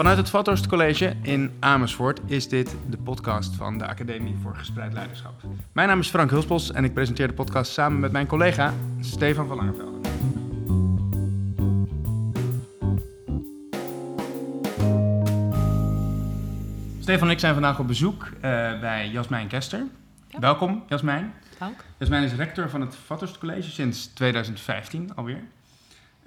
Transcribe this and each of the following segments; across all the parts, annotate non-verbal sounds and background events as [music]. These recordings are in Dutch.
Vanuit het Vathorst College in Amersfoort is dit de podcast van de Academie voor Gespreid Leiderschap. Mijn naam is Frank Hulsbos en ik presenteer de podcast samen met mijn collega Stefan van Langenvelde. Stefan en ik zijn vandaag op bezoek uh, bij Jasmijn Kester. Ja. Welkom, Jasmijn. Dank. Jasmijn is rector van het Vathorst College sinds 2015 alweer.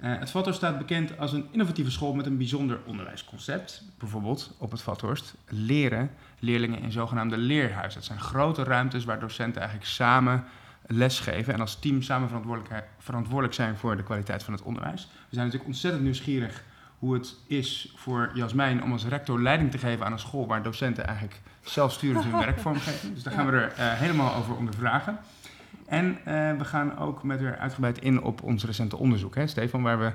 Uh, het Vathorst staat bekend als een innovatieve school met een bijzonder onderwijsconcept. Bijvoorbeeld op het Vathorst leren leerlingen in zogenaamde leerhuizen. Dat zijn grote ruimtes waar docenten eigenlijk samen lesgeven en als team samen verantwoordelijk, zijn voor de kwaliteit van het onderwijs. We zijn natuurlijk ontzettend nieuwsgierig hoe het is voor Jasmijn om als rector leiding te geven aan een school waar docenten eigenlijk zelfsturend hun werk vormgeven. Dus daar gaan we er uh, helemaal over ondervragen. En uh, we gaan ook met haar uitgebreid in op ons recente onderzoek, hè, Stefan, waar we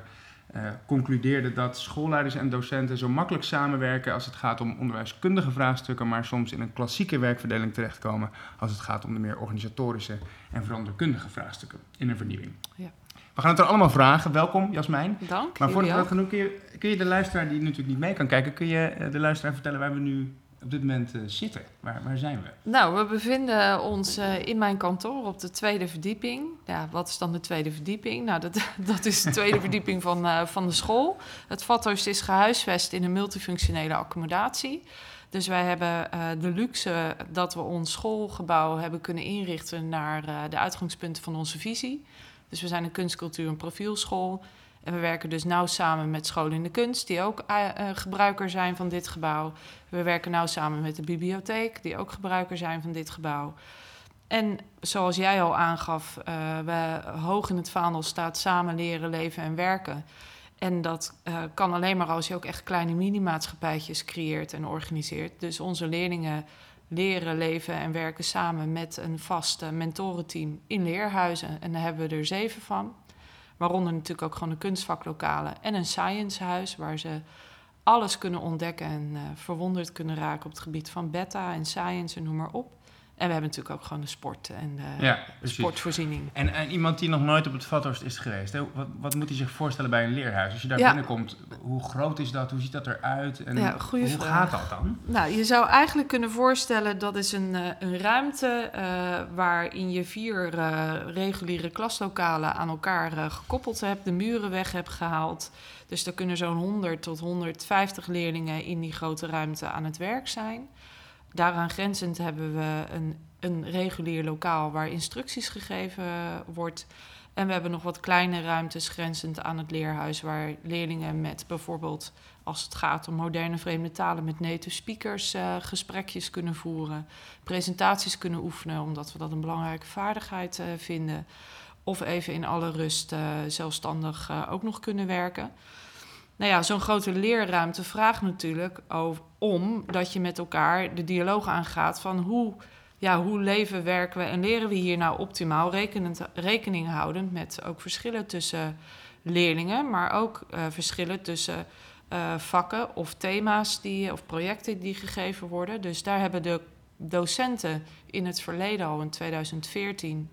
uh, concludeerden dat schoolleiders en docenten zo makkelijk samenwerken als het gaat om onderwijskundige vraagstukken, maar soms in een klassieke werkverdeling terechtkomen als het gaat om de meer organisatorische en veranderkundige vraagstukken in een vernieuwing. Ja. We gaan het er allemaal vragen. Welkom, Jasmijn. Dank. Maar voordat we dat gaan doen, kun je, kun je de luisteraar die natuurlijk niet mee kan kijken, kun je uh, de luisteraar vertellen waar we nu op dit moment uh, zitten? Waar, waar, zijn we? Nou, we bevinden ons uh, in mijn kantoor op de tweede verdieping. Ja, wat is dan de tweede verdieping? Nou, dat, [laughs] dat is de tweede verdieping van, uh, van de school. Het Vathorst is gehuisvest in een multifunctionele accommodatie. Dus wij hebben de luxe dat we ons schoolgebouw hebben kunnen inrichten naar de uitgangspunten van onze visie. Dus we zijn een kunstcultuur- en profielschool. En we werken dus nauw samen met scholen in de kunst, die ook uh, uh, gebruiker zijn van dit gebouw. We werken nauw samen met de bibliotheek, die ook gebruiker zijn van dit gebouw. En zoals jij al aangaf, uh, we hoog in het vaandel staat samen leren, leven en werken. En dat kan alleen maar als je ook echt kleine mini-maatschappijtjes creëert en organiseert. Dus onze leerlingen leren, leven en werken samen met een vast mentorenteam in leerhuizen. En daar hebben we er zeven van. Waaronder natuurlijk ook gewoon een kunstvaklokalen en een sciencehuis... waar ze alles kunnen ontdekken en uh, verwonderd kunnen raken... op het gebied van beta en science en noem maar op. En we hebben natuurlijk ook gewoon de sport en de ja, sportvoorziening. En, en, iemand die nog nooit op het Vathorst is geweest... Hè, wat, wat, moet hij zich voorstellen bij een leerhuis? Als je daar ja. binnenkomt, hoe groot is dat? Hoe ziet dat eruit? En ja, hoe vraag. gaat dat dan? Nou, je zou eigenlijk kunnen voorstellen... dat is een, uh, een ruimte uh, waarin je vier uh, reguliere klaslokalen... aan elkaar gekoppeld hebt, de muren weg hebt gehaald... Dus er kunnen zo'n 100 tot 150 leerlingen in die grote ruimte aan het werk zijn. Daaraan grenzend hebben we een, een regulier lokaal waar instructies gegeven wordt. En we hebben nog wat kleine ruimtes grenzend aan het leerhuis, waar leerlingen met bijvoorbeeld, als het gaat om moderne vreemde talen, met native speakers uh, gesprekjes kunnen voeren, presentaties kunnen oefenen, omdat we dat een belangrijke vaardigheid uh, vinden. Of even in alle rust uh, zelfstandig ook nog kunnen werken. Nou ja, zo'n grote leerruimte vraagt natuurlijk om dat je met elkaar de dialoog aangaat van hoe, ja, hoe leven, werken we en leren we hier nou optimaal, rekening houdend met ook verschillen tussen leerlingen, maar ook uh, verschillen tussen uh, vakken of thema's die, of projecten die gegeven worden. Dus daar hebben de docenten in het verleden al in 2014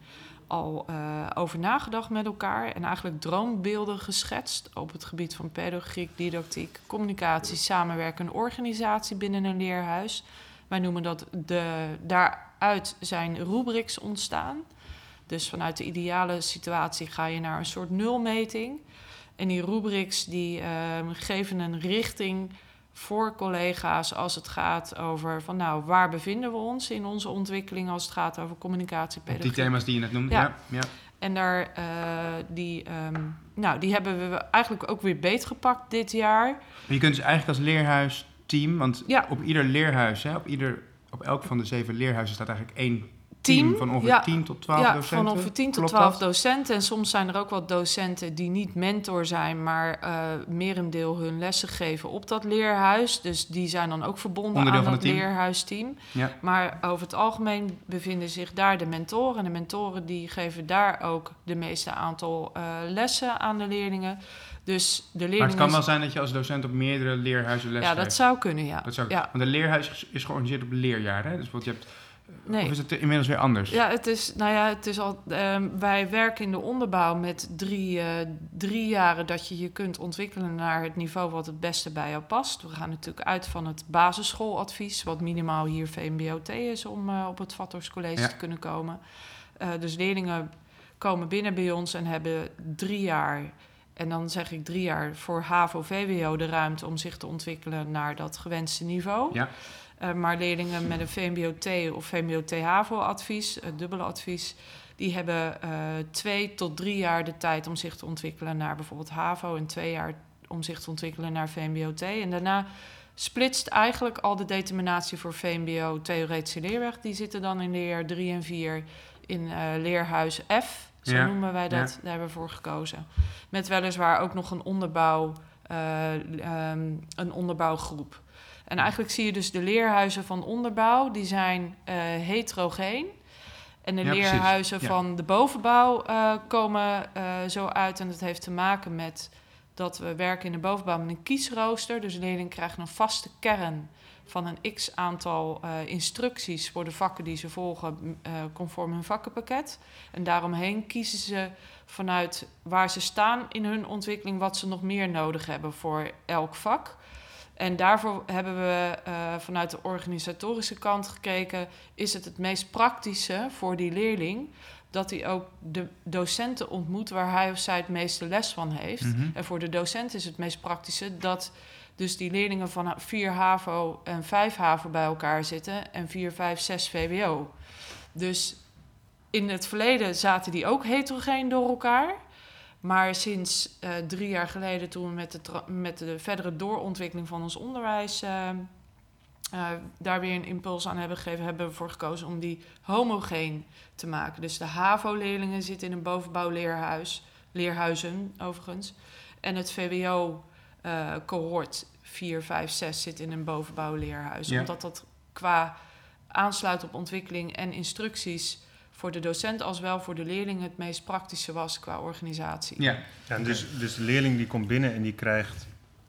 al uh, over nagedacht met elkaar en eigenlijk droombeelden geschetst op het gebied van pedagogiek, didactiek, communicatie, samenwerken en organisatie binnen een leerhuis. Wij noemen dat de, daaruit zijn rubrics ontstaan. Dus vanuit de ideale situatie ga je naar een soort nulmeting. En die rubrics die uh, geven een richting voor collega's als het gaat over van nou, waar bevinden we ons in onze ontwikkeling als het gaat over communicatie, pedagogiek. Die thema's die je net noemde, ja. ja. ja. En daar, uh, die, um, nou, die hebben we eigenlijk ook weer beetgepakt dit jaar. Maar je kunt dus eigenlijk als leerhuisteam, want ja. op ieder leerhuis, hè, op, ieder, op elk van de zeven leerhuizen staat eigenlijk één team, van ongeveer ja. 10 tot 12 ja, docenten. van ongeveer 10 tot Klopt 12 dat? docenten. En soms zijn er ook wel docenten die niet mentor zijn, maar uh, merendeel hun lessen geven op dat leerhuis. Dus die zijn dan ook verbonden Onderdeel aan het team. leerhuisteam. Ja. Maar over het algemeen bevinden zich daar de mentoren. En de mentoren die geven daar ook de meeste aantal uh, lessen aan de leerlingen. Dus de leerlingen... Maar het kan wel zijn dat je als docent op meerdere leerhuizen les Ja, geeft. dat zou kunnen, ja. Dat zou, ja. Want een leerhuis is georganiseerd op leerjaren. Hè? Dus bijvoorbeeld je hebt Nee. Of is het inmiddels weer anders? Ja, het is, nou ja, het is al. ehm, wij werken in de onderbouw met drie, eh, drie jaren dat je je kunt ontwikkelen naar het niveau wat het beste bij jou past. We gaan natuurlijk uit van het basisschooladvies, wat minimaal hier VMBOT is om eh, op het Vathorst College Ja. te kunnen komen. Eh, dus leerlingen komen binnen bij ons en hebben drie jaar. En dan zeg ik drie jaar voor HAVO-VWO de ruimte om zich te ontwikkelen naar dat gewenste niveau. Ja. Eh, maar leerlingen met een VMBO-T of VMBO-T-HAVO-advies, het dubbele advies, die hebben eh, twee tot drie jaar de tijd om zich te ontwikkelen naar bijvoorbeeld HAVO en twee jaar om zich te ontwikkelen naar VMBO-T. En daarna splitst eigenlijk al de determinatie voor VMBO theoretische leerweg. Die zitten dan in leerjaar 3 en 4 in eh, leerhuis F. Zo Ja, noemen wij dat. ja. Daar hebben we voor gekozen. Met weliswaar ook nog een onderbouw, eh, ehm, een onderbouwgroep. En eigenlijk zie je dus de leerhuizen van onderbouw, die zijn eh, heterogeen. En de Ja, leerhuizen Ja. van de bovenbouw eh, komen eh, zo uit. En dat heeft te maken met dat we werken in de bovenbouw met een kiesrooster. Dus leerlingen krijgen een vaste kern van een x aantal instructies voor de vakken die ze volgen eh, conform hun vakkenpakket. En daaromheen kiezen ze vanuit waar ze staan in hun ontwikkeling wat ze nog meer nodig hebben voor elk vak. En daarvoor hebben we eh, vanuit de organisatorische kant gekeken, is het het meest praktische voor die leerling dat hij ook de docenten ontmoet waar hij of zij het meeste les van heeft. Mhm. En voor de docent is het meest praktische dat dus die leerlingen van 4 HAVO en 5 HAVO bij elkaar zitten en 4, 5, 6 VWO. Dus in het verleden zaten die ook heterogeen door elkaar. Maar sinds eh, drie jaar geleden, toen we met de, met de verdere doorontwikkeling van ons onderwijs eh, eh, daar weer een impuls aan hebben gegeven, hebben we ervoor gekozen om die homogeen te maken. Dus de HAVO-leerlingen zitten in een bovenbouwleerhuis, leerhuizen overigens. En het VWO-cohort 4, 5, 6 zit in een bovenbouwleerhuis. Ja. Omdat dat qua aansluit op ontwikkeling en instructies voor de docent als wel voor de leerling het meest praktische was qua organisatie. Ja, Ja, dus, dus de leerling die komt binnen en die krijgt,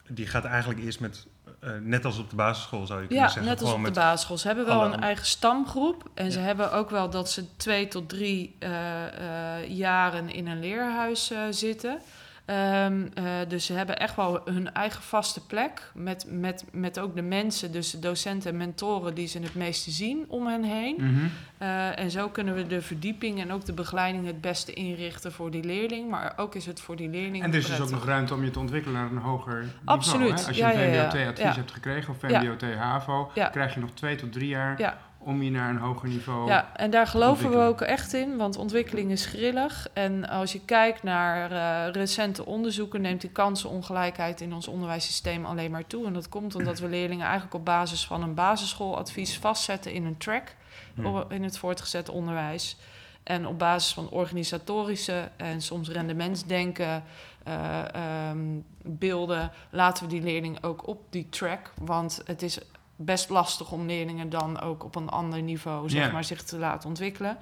die gaat eigenlijk eerst met, eh, net als op de basisschool zou je kunnen Ja, zeggen. net als op de basisschool. Ze hebben wel een eigen stamgroep. En ze Ja. hebben ook wel dat ze twee tot drie eh, eh, jaren in een leerhuis eh, zitten. Ehm, eh, dus ze hebben echt wel hun eigen vaste plek. Met, met, met ook de mensen, dus de docenten en mentoren, die ze het meeste zien om hen heen. Mhm. Eh, en zo kunnen we de verdieping en ook de begeleiding het beste inrichten voor die leerling. Maar ook is het voor die leerling. En er is dus ook nog ruimte om je te ontwikkelen naar een hoger niveau. Absoluut. Hè? Als je Ja, een ja. VMBO-T-advies Ja. hebt gekregen of. VMBO-T-HAVO, krijg je nog twee tot drie jaar Ja. Om je naar een hoger niveau... Ja, en daar geloven we ook echt in, want ontwikkeling is grillig. En als je kijkt naar eh, recente onderzoeken, neemt die kansenongelijkheid in ons onderwijssysteem alleen maar toe. En dat komt omdat we leerlingen eigenlijk op basis van een basisschooladvies vastzetten in een track Hm. op- in het voortgezet onderwijs. En op basis van organisatorische en soms rendementsdenken, ehm, beelden, laten we die leerling ook op die track. Want het is best lastig om leerlingen dan ook op een ander niveau zeg maar, zich te laten ontwikkelen.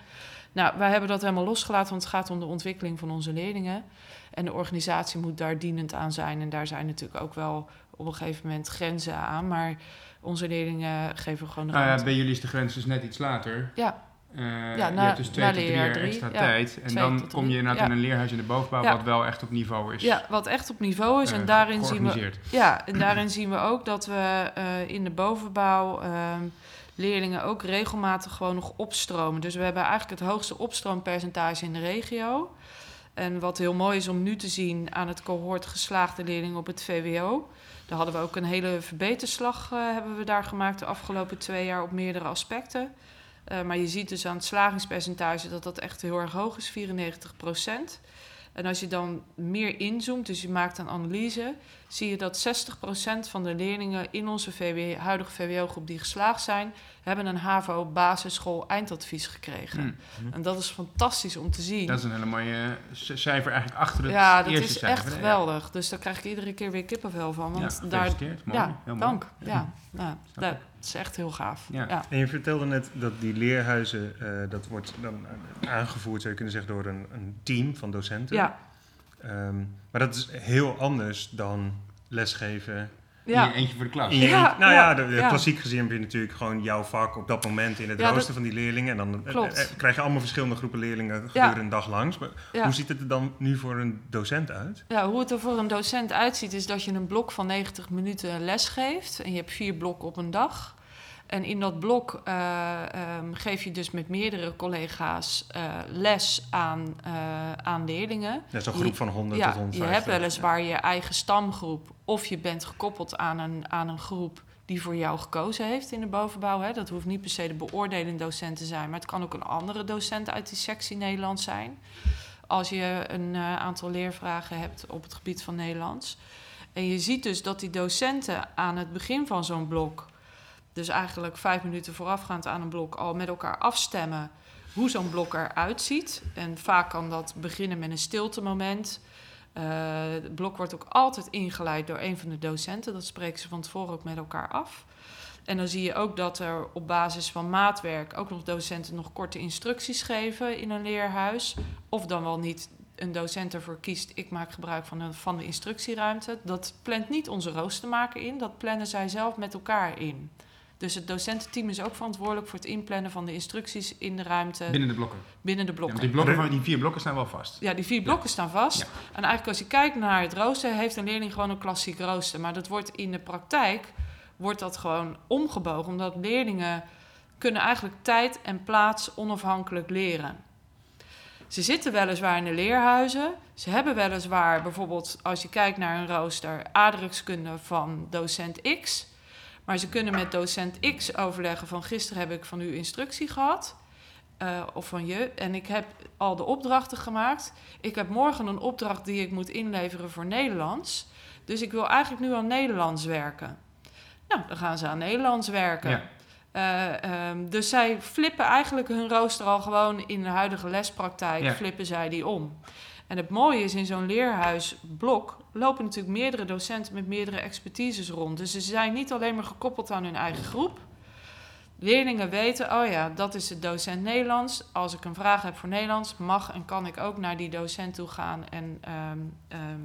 Nou, wij hebben dat helemaal losgelaten, want het gaat om de ontwikkeling van onze leerlingen. En de organisatie moet daar dienend aan zijn. En daar zijn natuurlijk ook wel op een gegeven moment grenzen aan. Maar onze leerlingen geven gewoon Nou ja, bij jullie is de grens dus net iets later. Ja, Eh, Ja, je hebt dus twee tot drie jaar drie, extra ja. tijd. En dan kom je inderdaad ja. in een leerhuis in de bovenbouw, wat wel echt op niveau is. Ja, wat echt op niveau is. eh, en daarin zien we, ja, en daarin zien we ook dat we eh, in de bovenbouw ehm, leerlingen ook regelmatig gewoon nog opstromen. Dus we hebben eigenlijk het hoogste opstroompercentage in de regio. En wat heel mooi is om nu te zien aan het cohort geslaagde leerlingen op het VWO. Daar hadden we ook een hele verbeterslag eh, hebben we daar gemaakt de afgelopen twee jaar op meerdere aspecten. Eh, maar je ziet dus aan het slagingspercentage dat dat echt heel erg hoog is, 94 procent. En als je dan meer inzoomt, dus je maakt een analyse, zie je dat 60% van de leerlingen in onze VW, huidige VWO-groep die geslaagd zijn, hebben een HAVO basisschool eindadvies gekregen. Hm. En dat is fantastisch om te zien. Dat is een hele mooie c- cijfer eigenlijk achter het ja, dat eerste is cijfer. echt geweldig. Dus daar krijg ik iedere keer weer kippenvel van. Ja, Want ja daar. Mooi. ja, Heel mooi. dank. Ja, nou, Snap dat is echt heel gaaf. Ja. Ja. En je vertelde net dat die leerhuizen, eh, dat wordt dan aangevoerd, zou je kunnen zeggen, door een, een team van docenten. Ja. Ehm, maar dat is heel anders dan lesgeven Ja. In je eentje voor de klas. Ja, eentje- nou ja, ja, de, klassiek gezien heb je natuurlijk gewoon jouw vak op dat moment in het Ja, dat- rooster van die leerlingen. En dan eh, Klopt. eh, krijg je allemaal verschillende groepen leerlingen gedurende een dag langs. Maar Ja. hoe ziet het er dan nu voor een docent uit? Ja, hoe het er voor een docent uitziet, is dat je een blok van 90 minuten les geeft. En je hebt vier blokken op een dag. En in dat blok eh, ehm, geef je dus met meerdere collega's eh, les aan, eh, aan leerlingen. Dat is een Je- groep van 100 ja, tot je 150. hebt weliswaar je eigen stamgroep. Of je bent gekoppeld aan een, aan een groep die voor jou gekozen heeft in de bovenbouw. Hè. Dat hoeft niet per se de beoordelende docent te zijn, maar het kan ook een andere docent uit die sectie Nederlands zijn. Als je een aantal leervragen hebt op het gebied van Nederlands. En je ziet dus dat die docenten aan het begin van zo'n blok, dus eigenlijk vijf minuten voorafgaand aan een blok, al met elkaar afstemmen hoe zo'n blok eruit ziet. En vaak kan dat beginnen met een stiltemoment. Eh, het blok wordt ook altijd ingeleid door een van de docenten. Dat spreken ze van tevoren ook met elkaar af. En dan zie je ook dat er op basis van maatwerk ook nog docenten nog korte instructies geven in een leerhuis. Of dan wel niet een docent ervoor kiest, ik maak gebruik van de, van de instructieruimte. Dat plant niet onze roostermaker in, dat plannen zij zelf met elkaar in. Dus het docententeam is ook verantwoordelijk voor het inplannen van de instructies in de ruimte Binnen de blokken. binnen de Ja, blokken. want die, blokken van, die vier blokken staan wel vast. Ja, die vier blokken staan vast. Ja. En eigenlijk als je kijkt naar het rooster, heeft een leerling gewoon een klassiek rooster. Maar dat wordt in de praktijk wordt dat gewoon omgebogen, omdat leerlingen kunnen eigenlijk tijd en plaats onafhankelijk leren. Ze zitten weliswaar in de leerhuizen. Ze hebben weliswaar bijvoorbeeld, als je kijkt naar een rooster, aardrijkskunde van docent X. Maar ze kunnen met docent X overleggen van gisteren heb ik van u instructie gehad. eh, of van je. En ik heb al de opdrachten gemaakt. Ik heb morgen een opdracht die ik moet inleveren voor Nederlands. Dus ik wil eigenlijk nu aan Nederlands werken. Nou, dan gaan ze aan Nederlands werken. Ja. Eh, ehm, dus zij flippen eigenlijk hun rooster al gewoon in de huidige lespraktijk, Ja. flippen zij die om. En het mooie is, in zo'n leerhuisblok lopen natuurlijk meerdere docenten met meerdere expertises rond. Dus ze zijn niet alleen maar gekoppeld aan hun eigen groep. Leerlingen weten, oh ja, dat is de docent Nederlands. Als ik een vraag heb voor Nederlands, mag en kan ik ook naar die docent toe gaan en ehm, ehm,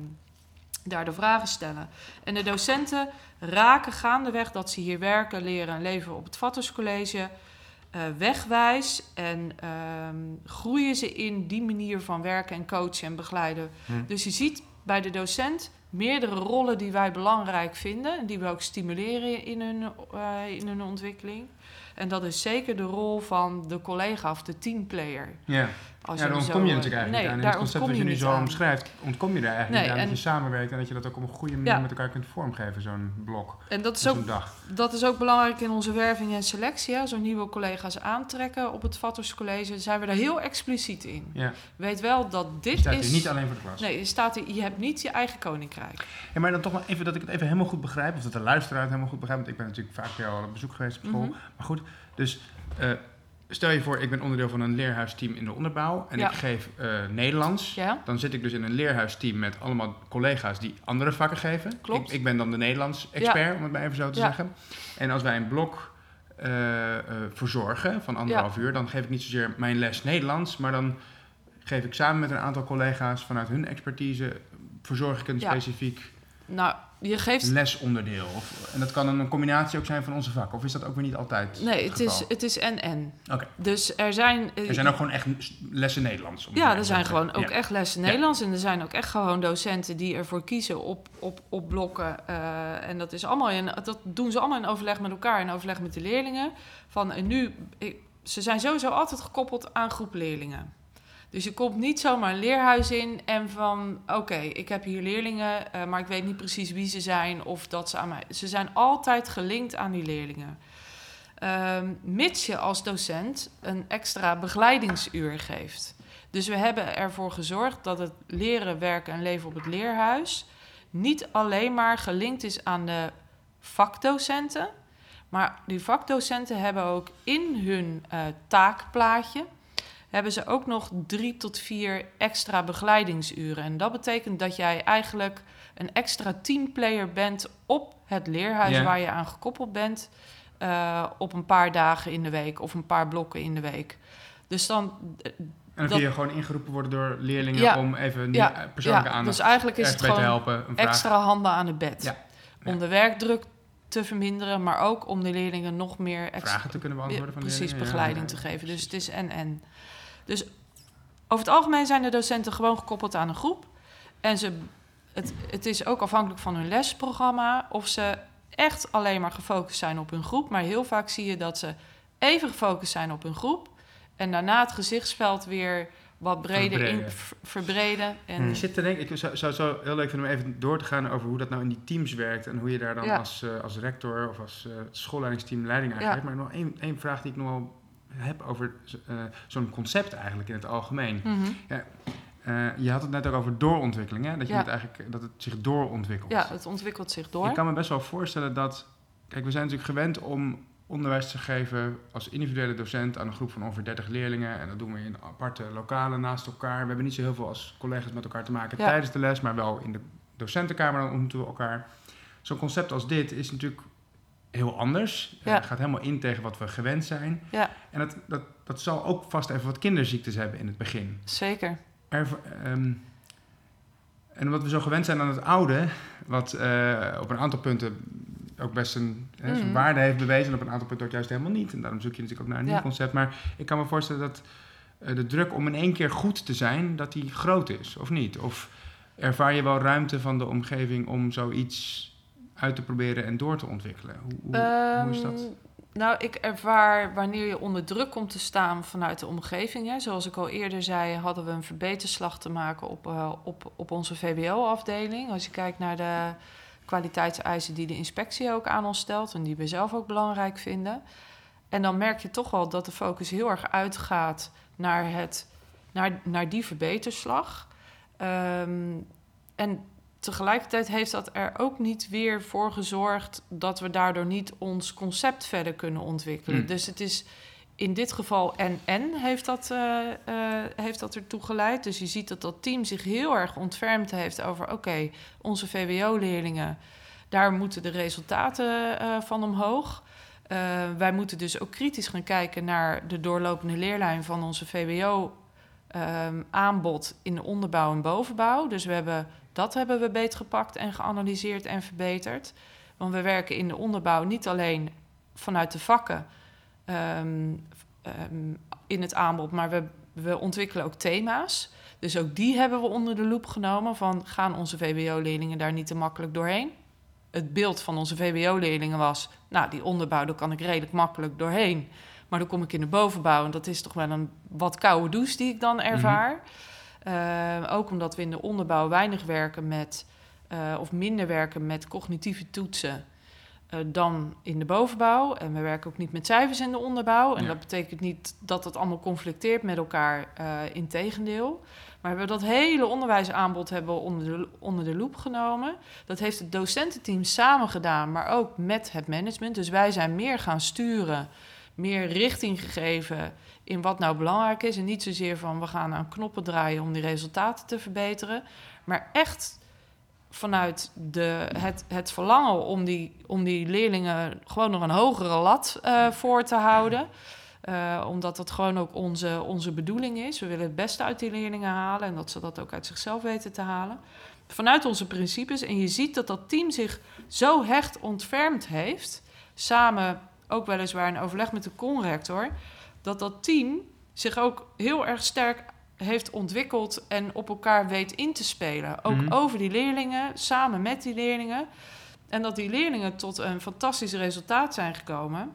daar de vragen stellen. En de docenten raken gaandeweg dat ze hier werken, leren en leven op het Vatterscollege eh, wegwijs en ehm, groeien ze in die manier van werken en coachen en begeleiden. Hm. Dus je ziet bij de docent meerdere rollen die wij belangrijk vinden en die we ook stimuleren in hun, eh, in hun ontwikkeling. En dat is zeker de rol van de collega of de teamplayer. Ja, Als ja hem ontkom je zo, natuurlijk eh, eigenlijk nee, niet aan. Het concept wat je nu zo aan. omschrijft, ontkom je daar eigenlijk Nee, niet aan. Dat je samenwerkt en dat je dat ook op een goede manier Ja. met elkaar kunt vormgeven, zo'n blok, En dat is ook dag. Dat is ook belangrijk in onze werving en selectie. hè. We nieuwe collega's aantrekken op het Vatterscollege, zijn we daar heel expliciet in. Ja. Weet wel dat Je dit staat is. hier niet alleen voor de klas. Nee, je, staat hier, je hebt niet je eigen koninkrijk. Ja, maar dan toch wel even dat ik het even helemaal goed begrijp, of dat de luisteraar het helemaal goed begrijpt, want ik ben natuurlijk vaak bij jou al op bezoek geweest op school. Mhm. Maar goed, dus eh, stel je voor, ik ben onderdeel van een leerhuisteam in de onderbouw en Ja. ik geef eh, Nederlands. Ja? Dan zit ik dus in een leerhuisteam met allemaal collega's die andere vakken geven. Klopt. Ik, ik ben dan de Nederlands-expert, om het maar even zo te Ja. zeggen. En als wij een blok eh, eh, verzorgen van anderhalf uur, dan geef ik niet zozeer mijn les Nederlands, maar dan geef ik samen met een aantal collega's vanuit hun expertise, verzorg ik een Ja. specifiek Nou, je geeft. lesonderdeel. Of, en dat kan een combinatie ook zijn van onze vakken. Of is dat ook weer niet altijd Nee, het het is, het is en-en. Oké. Dus er zijn. Er zijn ook gewoon echt lessen Nederlands. om Ja, er zijn gewoon zeggen. ook Ja. echt lessen Ja. Nederlands. En er zijn ook echt gewoon docenten die ervoor kiezen op, op, op blokken. eh, en dat, is allemaal in, dat doen ze allemaal in overleg met elkaar, in overleg met de leerlingen. Van, en nu, ik- ze zijn sowieso altijd gekoppeld aan groep leerlingen. Dus je komt niet zomaar een leerhuis in en van, oké, ik heb hier leerlingen, eh, maar ik weet niet precies wie ze zijn of dat ze aan mij. Ze zijn altijd gelinkt aan die leerlingen. Ehm, mits je als docent een extra begeleidingsuur geeft. Dus we hebben ervoor gezorgd dat het leren, werken en leven op het leerhuis niet alleen maar gelinkt is aan de vakdocenten, maar die vakdocenten hebben ook in hun eh, taakplaatje hebben ze ook nog drie tot vier extra begeleidingsuren. En dat betekent dat jij eigenlijk een extra teamplayer bent op het leerhuis waar je aan gekoppeld bent. eh, op een paar dagen in de week of een paar blokken in de week. Dus dan. En dan dat- kun je gewoon ingeroepen worden door leerlingen Ja. om even Ja, ja, persoonlijke ja, aandacht dus eigenlijk is het te gewoon helpen. Extra handen aan het bed. Ja. Om de werkdruk te verminderen, maar ook om de leerlingen nog meer ex- Vragen te kunnen beantwoorden van precies begeleiding te geven. Dus het is en en. Dus over het algemeen zijn de docenten gewoon gekoppeld aan een groep. En ze, het, het is ook afhankelijk van hun lesprogramma of ze echt alleen maar gefocust zijn op hun groep. Maar heel vaak zie je dat ze even gefocust zijn op hun groep. En daarna het gezichtsveld weer wat breder in, Verbreden. v- verbreden. En, Hmm. Ik zit te denken, ik zou, zou zo heel leuk vinden om even door te gaan over hoe dat nou in die teams werkt en hoe je daar dan Ja. als, eh, als rector of als eh, schoolleidingsteam leiding aan Ja. geeft. Maar nog één, één vraag die ik nog wel heb over eh, zo'n concept eigenlijk in het algemeen. Mhm. Eh, je had het net ook over doorontwikkeling, hè? Dat, je Ja. het eigenlijk, dat het zich doorontwikkelt. ja, het ontwikkelt zich door. Ik kan me best wel voorstellen dat... Kijk, we zijn natuurlijk gewend om onderwijs te geven als individuele docent aan een groep van ongeveer 30 leerlingen. En dat doen we in aparte lokalen naast elkaar. We hebben niet zo heel veel als collega's met elkaar te maken Ja. tijdens de les, maar wel in de docentenkamer dan ontmoeten we elkaar. Zo'n concept als dit is natuurlijk heel anders. Ja. Het gaat helemaal in tegen wat we gewend zijn. Ja. En dat, dat, dat zal ook vast even wat kinderziektes hebben in het begin. Zeker. Er, ehm, en omdat we zo gewend zijn aan het oude, wat eh, op een aantal punten ook best een, hè, Mhm. waarde heeft bewezen, en op een aantal punten ook juist helemaal niet. En daarom zoek je natuurlijk ook naar een nieuw concept. Maar ik kan me voorstellen dat eh, de druk om in één keer goed te zijn, dat die groot is, of niet? Of ervaar je wel ruimte van de omgeving om zoiets uit te proberen en door te ontwikkelen? Hoe, hoe, is dat? Ehm, Nou, ik ervaar wanneer je onder druk komt te staan vanuit de omgeving. Hè, zoals ik al eerder zei, hadden we een verbeterslag te maken op, eh, op, op onze VWO-afdeling. Als je kijkt naar de kwaliteitseisen die de inspectie ook aan ons stelt en die we zelf ook belangrijk vinden. En dan merk je toch wel dat de focus heel erg uitgaat naar, het, naar, naar die verbeterslag. Ehm, en tegelijkertijd heeft dat er ook niet weer voor gezorgd dat we daardoor niet ons concept verder kunnen ontwikkelen. Hmm. Dus het is in dit geval en-en heeft dat, eh, eh, heeft dat ertoe geleid. Dus je ziet dat dat team zich heel erg ontfermd heeft over... oké, onze VWO-leerlingen, daar moeten de resultaten eh, van omhoog. Wij moeten dus ook kritisch gaan kijken naar de doorlopende leerlijn van onze VWO-aanbod in de onderbouw en bovenbouw. Dus we hebben, dat hebben we beter gepakt en geanalyseerd en verbeterd. Want we werken in de onderbouw niet alleen vanuit de vakken ehm, ehm, in het aanbod, maar we, we ontwikkelen ook thema's. Dus ook die hebben we onder de loep genomen van gaan onze VWO-leerlingen daar niet te makkelijk doorheen? Het beeld van onze VWO-leerlingen was, nou die onderbouw daar kan ik redelijk makkelijk doorheen. Maar dan kom ik in de bovenbouw en dat is toch wel een wat koude douche die ik dan ervaar. Eh, ook omdat we in de onderbouw weinig werken met, eh, of minder werken met cognitieve toetsen eh, dan in de bovenbouw. En we werken ook niet met cijfers in de onderbouw. En Ja. dat betekent niet dat het allemaal conflicteert met elkaar, eh integendeel. Maar we dat hele onderwijsaanbod hebben we onder de, onder de loep genomen. Dat heeft het docententeam samen gedaan, maar ook met het management. Dus wij zijn meer gaan sturen, meer richting gegeven in wat nou belangrijk is. En niet zozeer van we gaan aan knoppen draaien om die resultaten te verbeteren. Maar echt vanuit de, het, het verlangen om die, om die leerlingen gewoon nog een hogere lat eh, voor te houden. Eh, omdat dat gewoon ook onze, onze bedoeling is. We willen het beste uit die leerlingen halen en dat ze dat ook uit zichzelf weten te halen. Vanuit onze principes. En je ziet dat dat team zich zo hecht ontfermd heeft. Samen, ook weliswaar in overleg met de conrector. Dat dat team zich ook heel erg sterk heeft ontwikkeld en op elkaar weet in te spelen. Ook Mhm. over die leerlingen, samen met die leerlingen. En dat die leerlingen tot een fantastisch resultaat zijn gekomen.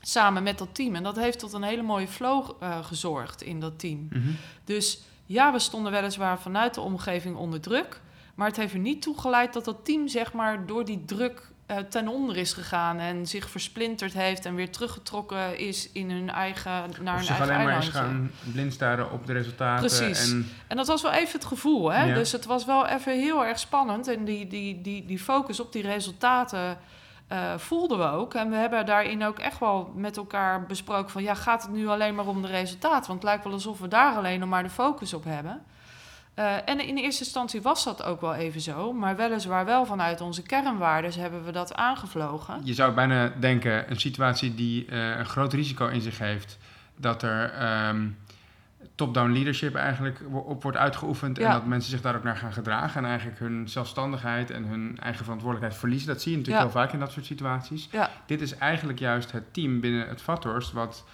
Samen met dat team. En dat heeft tot een hele mooie flow eh, gezorgd in dat team. Mhm. Dus ja, we stonden weliswaar vanuit de omgeving onder druk. Maar het heeft er niet toe geleid dat dat team, zeg maar, door die druk eh, ten onder is gegaan. En zich versplinterd heeft en weer teruggetrokken is in hun eigen, naar Of hun eigen alleen maar eens gaan blind staren op de resultaten. Precies. En, En dat was wel even het gevoel, hè? Ja. Dus het was wel even heel erg spannend. En die, die, die, die focus op die resultaten eh, voelden we ook. En we hebben daarin ook echt wel met elkaar besproken van... ja, gaat het nu alleen maar om de resultaten? Want het lijkt wel alsof we daar alleen nog maar de focus op hebben. Eh, en in eerste instantie was dat ook wel even zo. Maar weliswaar wel vanuit onze kernwaarden hebben we dat aangevlogen. je zou bijna denken, een situatie die eh, een groot risico in zich heeft, dat er ehm, top-down leadership eigenlijk op wordt uitgeoefend. En dat mensen zich daar ook naar gaan gedragen. En eigenlijk hun zelfstandigheid en hun eigen verantwoordelijkheid verliezen. Dat zie je natuurlijk Ja. heel vaak in dat soort situaties. Ja. Dit is eigenlijk juist het team binnen het Vathorst... wat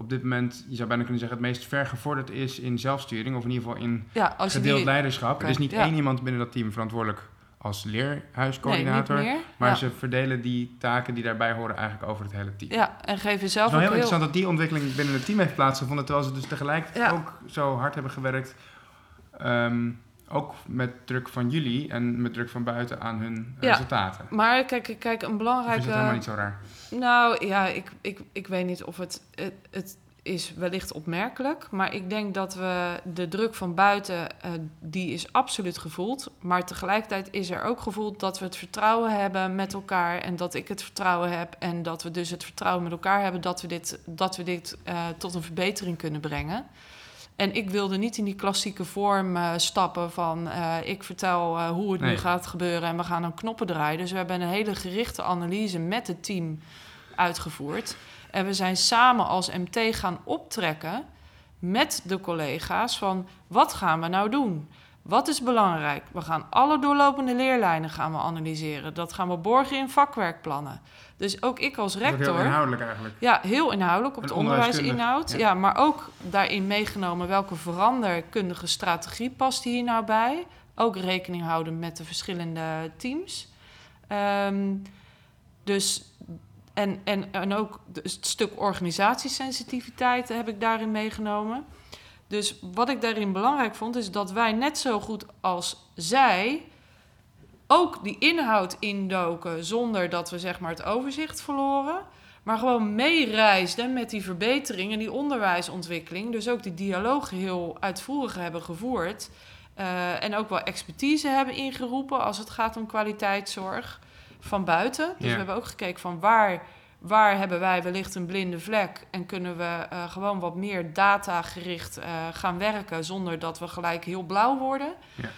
op dit moment, je zou bijna kunnen zeggen... het meest vergevorderd is in zelfsturing. Of in ieder geval in Ja, gedeeld die... leiderschap. Er is niet ja. één iemand binnen dat team verantwoordelijk als leerhuiscoördinator. maar ja. ze verdelen die taken die daarbij horen eigenlijk over het hele team. ja, en geven Het is zelf wel heel heel... interessant dat die ontwikkeling binnen het team heeft plaatsgevonden, terwijl ze dus tegelijk ook zo hard hebben gewerkt. ehm, ook met druk van jullie en met druk van buiten aan hun Ja. resultaten. Maar kijk, kijk, een Of is belangrijke... dat helemaal niet zo raar? Nou ja, ik, ik, ik weet niet of het, het. Het is wellicht opmerkelijk. Maar ik denk dat we de druk van buiten. eh, die is absoluut gevoeld. Maar tegelijkertijd is er ook gevoeld dat we het vertrouwen hebben met elkaar. En dat ik het vertrouwen heb. En dat we dus het vertrouwen met elkaar hebben dat we dit, dat we dit eh, tot een verbetering kunnen brengen. En ik wilde niet in die klassieke vorm eh, stappen van eh, ik vertel eh, hoe het nu gaat gebeuren en we gaan dan knoppen draaien. Dus we hebben een hele gerichte analyse met het team uitgevoerd. En we zijn samen als MT gaan optrekken met de collega's van wat gaan we nou doen? Wat is belangrijk? We gaan alle doorlopende leerlijnen gaan we analyseren. Dat gaan we borgen in vakwerkplannen. Dus ook ik als ook heel rector... inhoudelijk eigenlijk. Ja, heel inhoudelijk op En de onderwijsinhoud. ja. Ja. maar ook daarin meegenomen welke veranderkundige strategie past hier nou bij. Ook rekening houden met de verschillende teams. Ehm, dus, en, en, en ook het stuk organisatiesensitiviteit heb ik daarin meegenomen. Dus wat ik daarin belangrijk vond, is dat wij net zo goed als zij ook die inhoud indoken zonder dat we zeg maar het overzicht verloren. Maar gewoon meereisden met die verbetering en die onderwijsontwikkeling. Dus ook die dialoog heel uitvoerig hebben gevoerd. Eh, en ook wel expertise hebben ingeroepen als het gaat om kwaliteitszorg van buiten. Dus Ja. we hebben ook gekeken van waar, waar hebben wij wellicht een blinde vlek. En kunnen we eh, gewoon wat meer datagericht eh gaan werken zonder dat we gelijk heel blauw worden. Ja.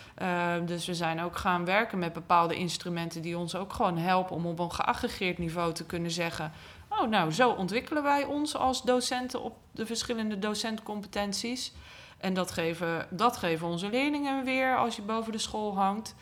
Uh, dus we zijn ook gaan werken met bepaalde instrumenten die ons ook gewoon helpen om op een geaggregeerd niveau te kunnen zeggen: Oh, nou, zo ontwikkelen wij ons als docenten op de verschillende docentcompetenties. En dat geven, dat geven onze leerlingen weer als je boven de school hangt.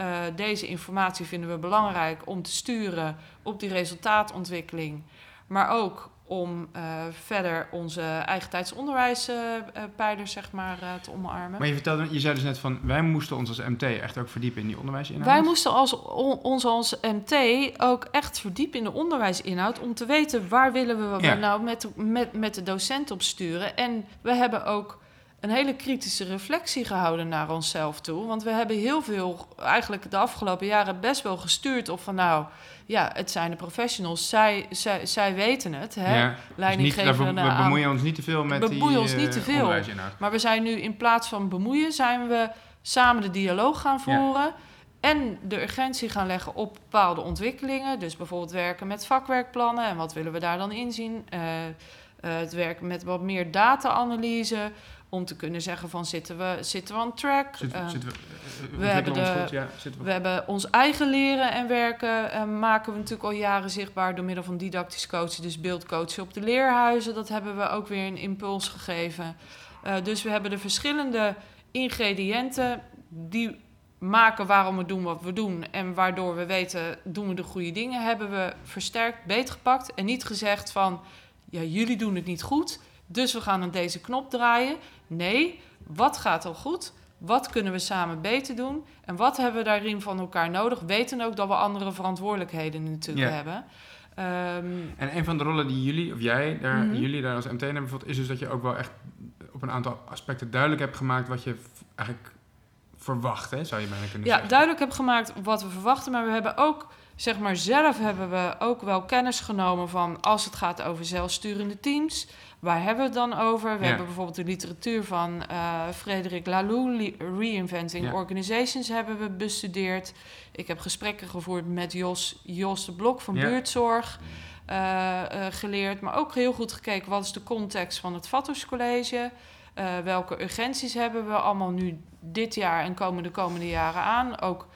Uh, deze informatie vinden we belangrijk om te sturen op die resultaatontwikkeling. Maar ook om uh, verder onze eigen tijdsonderwijspijlers zeg maar, uh, te omarmen. Maar je, vertelde, je zei dus net van, wij moesten ons als MT echt ook verdiepen in die onderwijsinhoud. Wij moesten als, on, ons als MT ook echt verdiepen in de onderwijsinhoud... om te weten waar willen we Ja. nou met, met, met de docent op sturen. En we hebben ook een hele kritische reflectie gehouden naar onszelf toe. Want we hebben heel veel, eigenlijk de afgelopen jaren, best wel gestuurd op van nou, ja, het zijn de professionals, zij, zij, zij weten het. Hè? Ja, dus niet, Leidinggevende daar be- we bemoeien ons niet te veel met die bemoeien ons niet eh, te veel. onderwijsinhoud. Maar we zijn nu in plaats van bemoeien, zijn we samen de dialoog gaan voeren. En de urgentie gaan leggen op bepaalde ontwikkelingen. Dus bijvoorbeeld werken met vakwerkplannen. En wat willen we daar dan inzien? Eh, eh, het werken met wat meer data-analyse. Om te kunnen zeggen van zitten we, zitten we on track? Zitten, Eh, zitten we, eh, we ontwikkelen hebben ons de- goed? Ja, zitten we we hebben ons eigen leren en werken eh, maken we natuurlijk al jaren zichtbaar door middel van didactisch coachen, dus beeldcoachen op de leerhuizen. Dat hebben we ook weer een impuls gegeven. Eh, dus we hebben de verschillende ingrediënten die maken waarom we doen wat we doen en waardoor we weten doen we de goede dingen, hebben we versterkt, beter gepakt en niet gezegd van ja jullie doen het niet goed, dus we gaan aan deze knop draaien. Nee, wat gaat al goed? Wat kunnen we samen beter doen? En wat hebben we daarin van elkaar nodig? Weten ook dat we andere verantwoordelijkheden natuurlijk Ja. hebben. Ehm, En een van de rollen die jullie, of jij, daar, Mhm. jullie daar als MT hebben bijvoorbeeld, is dus dat je ook wel echt op een aantal aspecten duidelijk hebt gemaakt wat je eigenlijk verwacht, hè, zou je bijna kunnen ja, zeggen. duidelijk heb gemaakt wat we verwachten. Maar we hebben ook, zeg maar, zelf hebben we ook wel kennis genomen van als het gaat over zelfsturende teams. Waar hebben we het dan over? We Ja. hebben bijvoorbeeld de literatuur van eh Frederik Laloux, Reinventing Ja. Organizations, hebben we bestudeerd. Ik heb gesprekken gevoerd met Jos, Jos de Blok van Ja. Buurtzorg. eh, eh, geleerd, maar ook heel goed gekeken wat is de context van het Vatters College. Eh, welke urgenties hebben we allemaal nu dit jaar en komen de komende jaren aan? Ook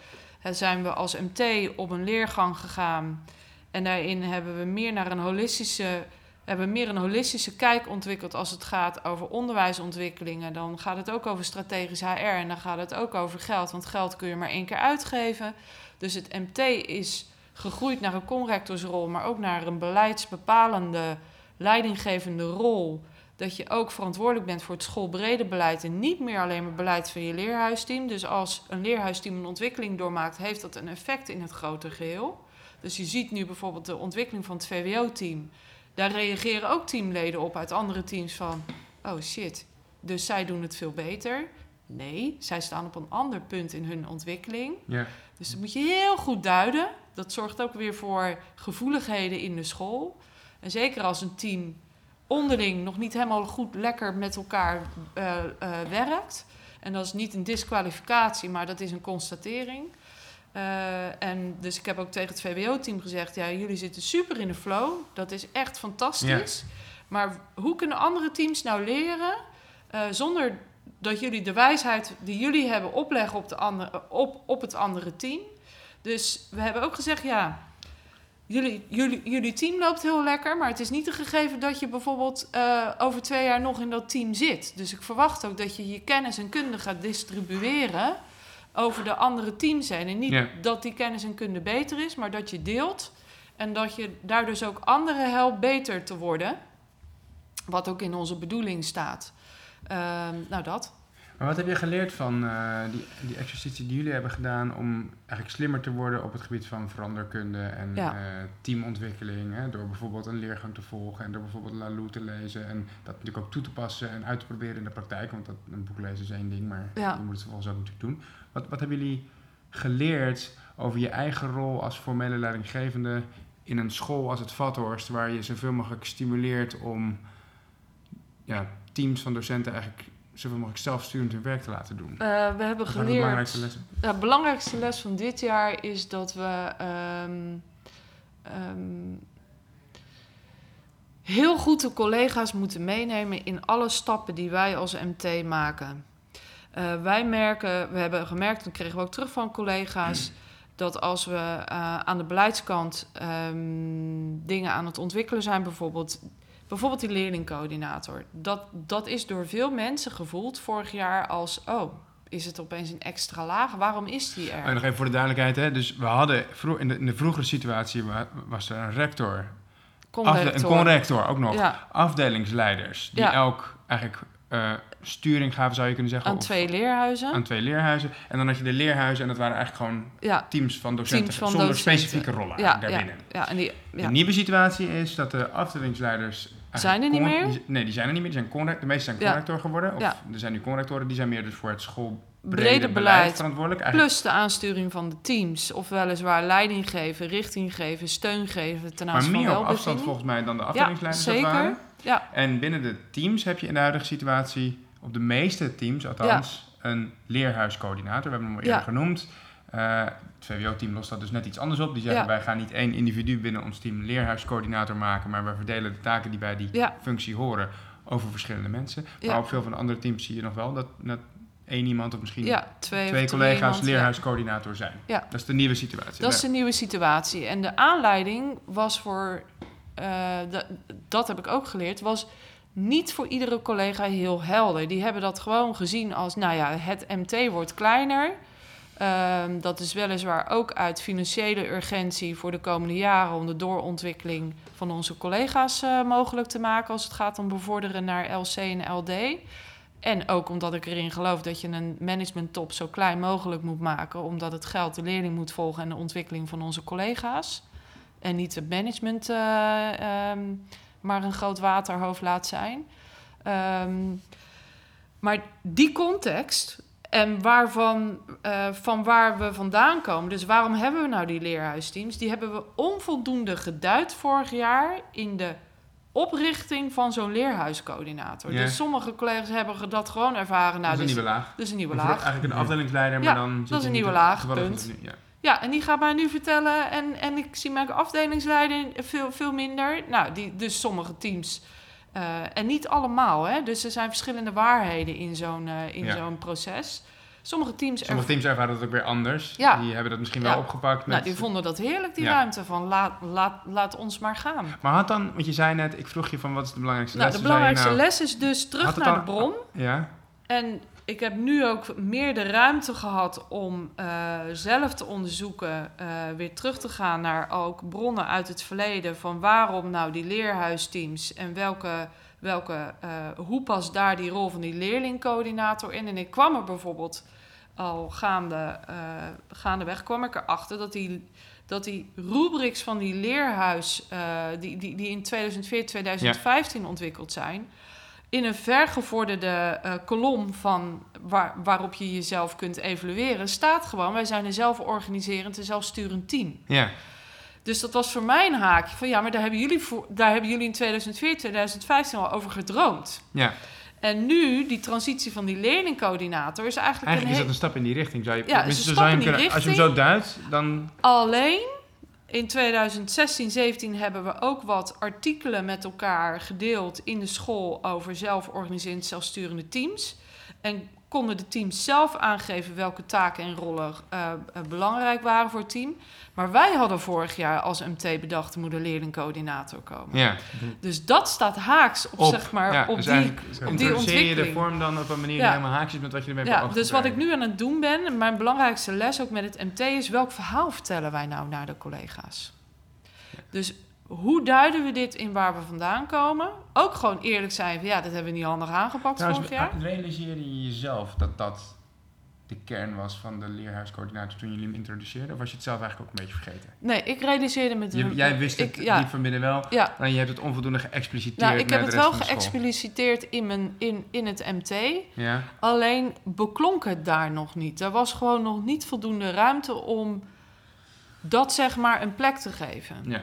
zijn we als MT op een leergang gegaan. En daarin hebben we meer naar een holistische. Hebben meer een holistische kijk ontwikkeld als het gaat over onderwijsontwikkelingen. Dan gaat het ook over strategisch HR en dan gaat het ook over geld. Want geld kun je maar één keer uitgeven. Dus het MT is gegroeid naar een conrectorsrol, maar ook naar een beleidsbepalende, leidinggevende rol. Dat je ook verantwoordelijk bent voor het schoolbrede beleid en niet meer alleen maar beleid van je leerhuisteam. Dus als een leerhuisteam een ontwikkeling doormaakt, heeft dat een effect in het grote geheel. Dus je ziet nu bijvoorbeeld de ontwikkeling van het VWO-team. Daar reageren ook teamleden op uit andere teams van... oh shit, dus zij doen het veel beter. Nee, zij staan op een ander punt in hun ontwikkeling. Ja. Dus dat moet je heel goed duiden. Dat zorgt ook weer voor gevoeligheden in de school. En zeker als een team onderling nog niet helemaal goed lekker met elkaar uh, uh, werkt. En dat is niet een disqualificatie, maar dat is een constatering. Uh, en dus ik heb ook tegen het VWO-team gezegd: ja, jullie zitten super in de flow. Dat is echt fantastisch. Ja. Maar hoe kunnen andere teams nou leren zonder dat jullie de wijsheid die jullie hebben opleggen op, de andere, op, op het andere team? Dus we hebben ook gezegd: ja, jullie, jullie, jullie team loopt heel lekker, maar het is niet een gegeven dat je bijvoorbeeld uh, over twee jaar nog in dat team zit. Dus ik verwacht ook dat je je kennis en kunde gaat distribueren over de andere teams heen. En niet Ja. dat die kennis en kunde beter is, maar dat je deelt. En dat je daar dus ook anderen helpt beter te worden. Wat ook in onze bedoeling staat. Ehm, nou, dat. Maar wat heb je geleerd van eh, die, die exercitie die jullie hebben gedaan om eigenlijk slimmer te worden op het gebied van veranderkunde en Ja. eh, teamontwikkeling? Hè? Door bijvoorbeeld een leergang te volgen en door bijvoorbeeld Lalou te lezen en dat natuurlijk ook toe te passen en uit te proberen in de praktijk. Want dat, een boek lezen is één ding, maar Ja. je moet het vervolgens ook natuurlijk doen. Wat, wat hebben jullie geleerd over je eigen rol als formele leidinggevende in een school als het Vathorst, waar je zoveel mogelijk stimuleert om ja, teams van docenten eigenlijk zoveel mogelijk zelfsturend hun werk te laten doen? Eh, we hebben Wat waren de geleerd. belangrijkste lessen? Ja, de belangrijkste les van dit jaar is dat we ehm, ehm, heel goed de collega's moeten meenemen in alle stappen die wij als MT maken. Eh, wij merken, we hebben gemerkt, dat kregen we ook terug van collega's, dat als we eh, aan de beleidskant ehm, dingen aan het ontwikkelen zijn, bijvoorbeeld, bijvoorbeeld die leerlingcoördinator, dat, dat is door veel mensen gevoeld vorig jaar als, oh, is het opeens een extra laag? Waarom is die er? Oh, nog even voor de duidelijkheid, hè? dus we hadden in, de, in de vroegere situatie wa- was er een rector, afde- een Conrector. ook nog, Ja, afdelingsleiders die Ja. elk eigenlijk eh, sturing gaven, zou je kunnen zeggen, aan of- twee leerhuizen. aan twee leerhuizen. En dan had je de leerhuizen en dat waren eigenlijk gewoon ja, teams van docenten Teams van zonder docenten. specifieke rollen daarbinnen. ja, en die, De nieuwe situatie is dat de afdelingsleiders... Zijn er niet meer? die- nee, die zijn er niet meer. Die zijn de meeste zijn Ja. conrector geworden. Of Ja. er zijn nu conrectoren, die zijn meer dus voor het schoolbrede brede beleid, beleid. verantwoordelijk. Eigenlijk Plus de aansturing van de teams. Of weliswaar leiding geven, richting geven, steun geven ten maar aanzien van meer op afstand volgens mij dan de afdelingsleiders dat zeker. waren. Ja, En binnen de teams heb je in de huidige situatie, op de meeste teams althans, een leerhuiscoördinator. We hebben hem al eerder Ja. genoemd. Eh, het VWO-team lost dat dus net iets anders op. Die zeggen Ja. wij gaan niet één individu binnen ons team leerhuiscoördinator maken, maar wij verdelen de taken die bij die ja, functie horen over verschillende mensen. Ja. Maar op veel van de andere teams zie je nog wel dat, dat één iemand of misschien ja. Twee, twee of collega's iemand, leerhuiscoördinator zijn. Ja. Dat is de nieuwe situatie. Dat is de nieuwe situatie. En de aanleiding was voor, eh, dat heb ik ook geleerd, was niet voor iedere collega heel helder. Die hebben dat gewoon gezien als, nou ja, het MT wordt kleiner. Ehm, dat is weliswaar ook uit financiële urgentie voor de komende jaren om de doorontwikkeling van onze collega's eh, mogelijk te maken als het gaat om bevorderen naar LC en LD. En ook omdat ik erin geloof dat je een managementtop zo klein mogelijk moet maken, omdat het geld de leerling moet volgen en de ontwikkeling van onze collega's. En niet het management eh, ehm, maar een groot waterhoofd laat zijn. Ehm, maar die context en waarvan, eh, van waar we vandaan komen, dus waarom hebben we nou die leerhuisteams? Die hebben we onvoldoende geduid vorig jaar in de oprichting van zo'n leerhuiscoördinator. Ja. Dus sommige collega's hebben dat gewoon ervaren. Nou, dat is een dus- nieuwe laag. dat is een nieuwe laag. Eigenlijk een afdelingsleider, maar Ja, dan... zit dat is je een nieuwe laag, punt. ja. Ja, en die gaat mij nu vertellen. En, en ik zie mijn afdelingsleider veel, veel minder. Nou, die, dus sommige teams. Eh, en niet allemaal, hè. Dus er zijn verschillende waarheden in zo'n eh, in Ja. zo'n proces. Sommige teams, Sommige teams ervaren dat ook weer anders. Ja. Die hebben dat misschien wel opgepakt. Met... nou, die vonden dat heerlijk, die ruimte. Van laat, laat, laat ons maar gaan. Maar had dan, want je zei net, ik vroeg je van wat is de belangrijkste Nou, les? de belangrijkste nou, les is dus terug naar de bron. Ja, En ik heb nu ook meer de ruimte gehad om eh, zelf te onderzoeken, eh, weer terug te gaan naar ook bronnen uit het verleden van waarom nou die leerhuisteams en welke, welke eh, hoe past daar die rol van die leerlingcoördinator in. En ik kwam er bijvoorbeeld al gaande, gaandeweg kwam ik erachter dat die, dat die rubrics van die leerhuis, die, die, die in 2014, 2015 ontwikkeld zijn, in een vergevorderde eh, kolom van waar, waarop je jezelf kunt evalueren, staat gewoon: wij zijn een zelforganiserend en zelfsturend team. ja, Dus dat was voor mij een haakje van ja, maar daar hebben jullie, voor, daar hebben jullie in 2014, 2015 al over gedroomd. ja. En nu, die transitie van die leerlingcoördinator is eigenlijk, Eigenlijk is een dat een stap in die richting. Zou je, Ja, het is een zo zou je stap in die kunnen, als je hem zo richting. duidt, dan... Alleen in 2016, 17 hebben we ook wat artikelen met elkaar gedeeld in de school over zelforganiserend zelfsturende teams. En konden de teams zelf aangeven welke taken en rollen eh, eh, belangrijk waren voor het team. Maar wij hadden vorig jaar als MT bedacht, moet een leerlingcoördinator komen. Ja, Dus dat staat haaks op, op, zeg maar, ja, op dus die... eigenlijk die je de vorm dan op een manier die Ja. helemaal haakjes met wat je ermee Ja, dus wat ik nu aan het doen ben, en mijn belangrijkste les ook met het MT is welk verhaal vertellen wij nou naar de collega's? Dus hoe duiden we dit in waar we vandaan komen? Ook gewoon eerlijk zijn van ja, dat hebben we niet handig aangepakt Trouwens, vorig jaar. realiseerde je jezelf dat dat de kern was van de leerhuiscoördinator toen jullie hem introduceerden? Of was je het zelf eigenlijk ook een beetje vergeten? Nee, ik realiseerde me... Je, jij wist het ik, ja, diep van binnen wel, ja, en je hebt het onvoldoende geëxpliciteerd nou, ik heb het wel geëxpliciteerd in, mijn, in, in het MT. Ja, Alleen beklonk het daar nog niet. Er was gewoon nog niet voldoende ruimte om dat zeg maar een plek te geven. ja,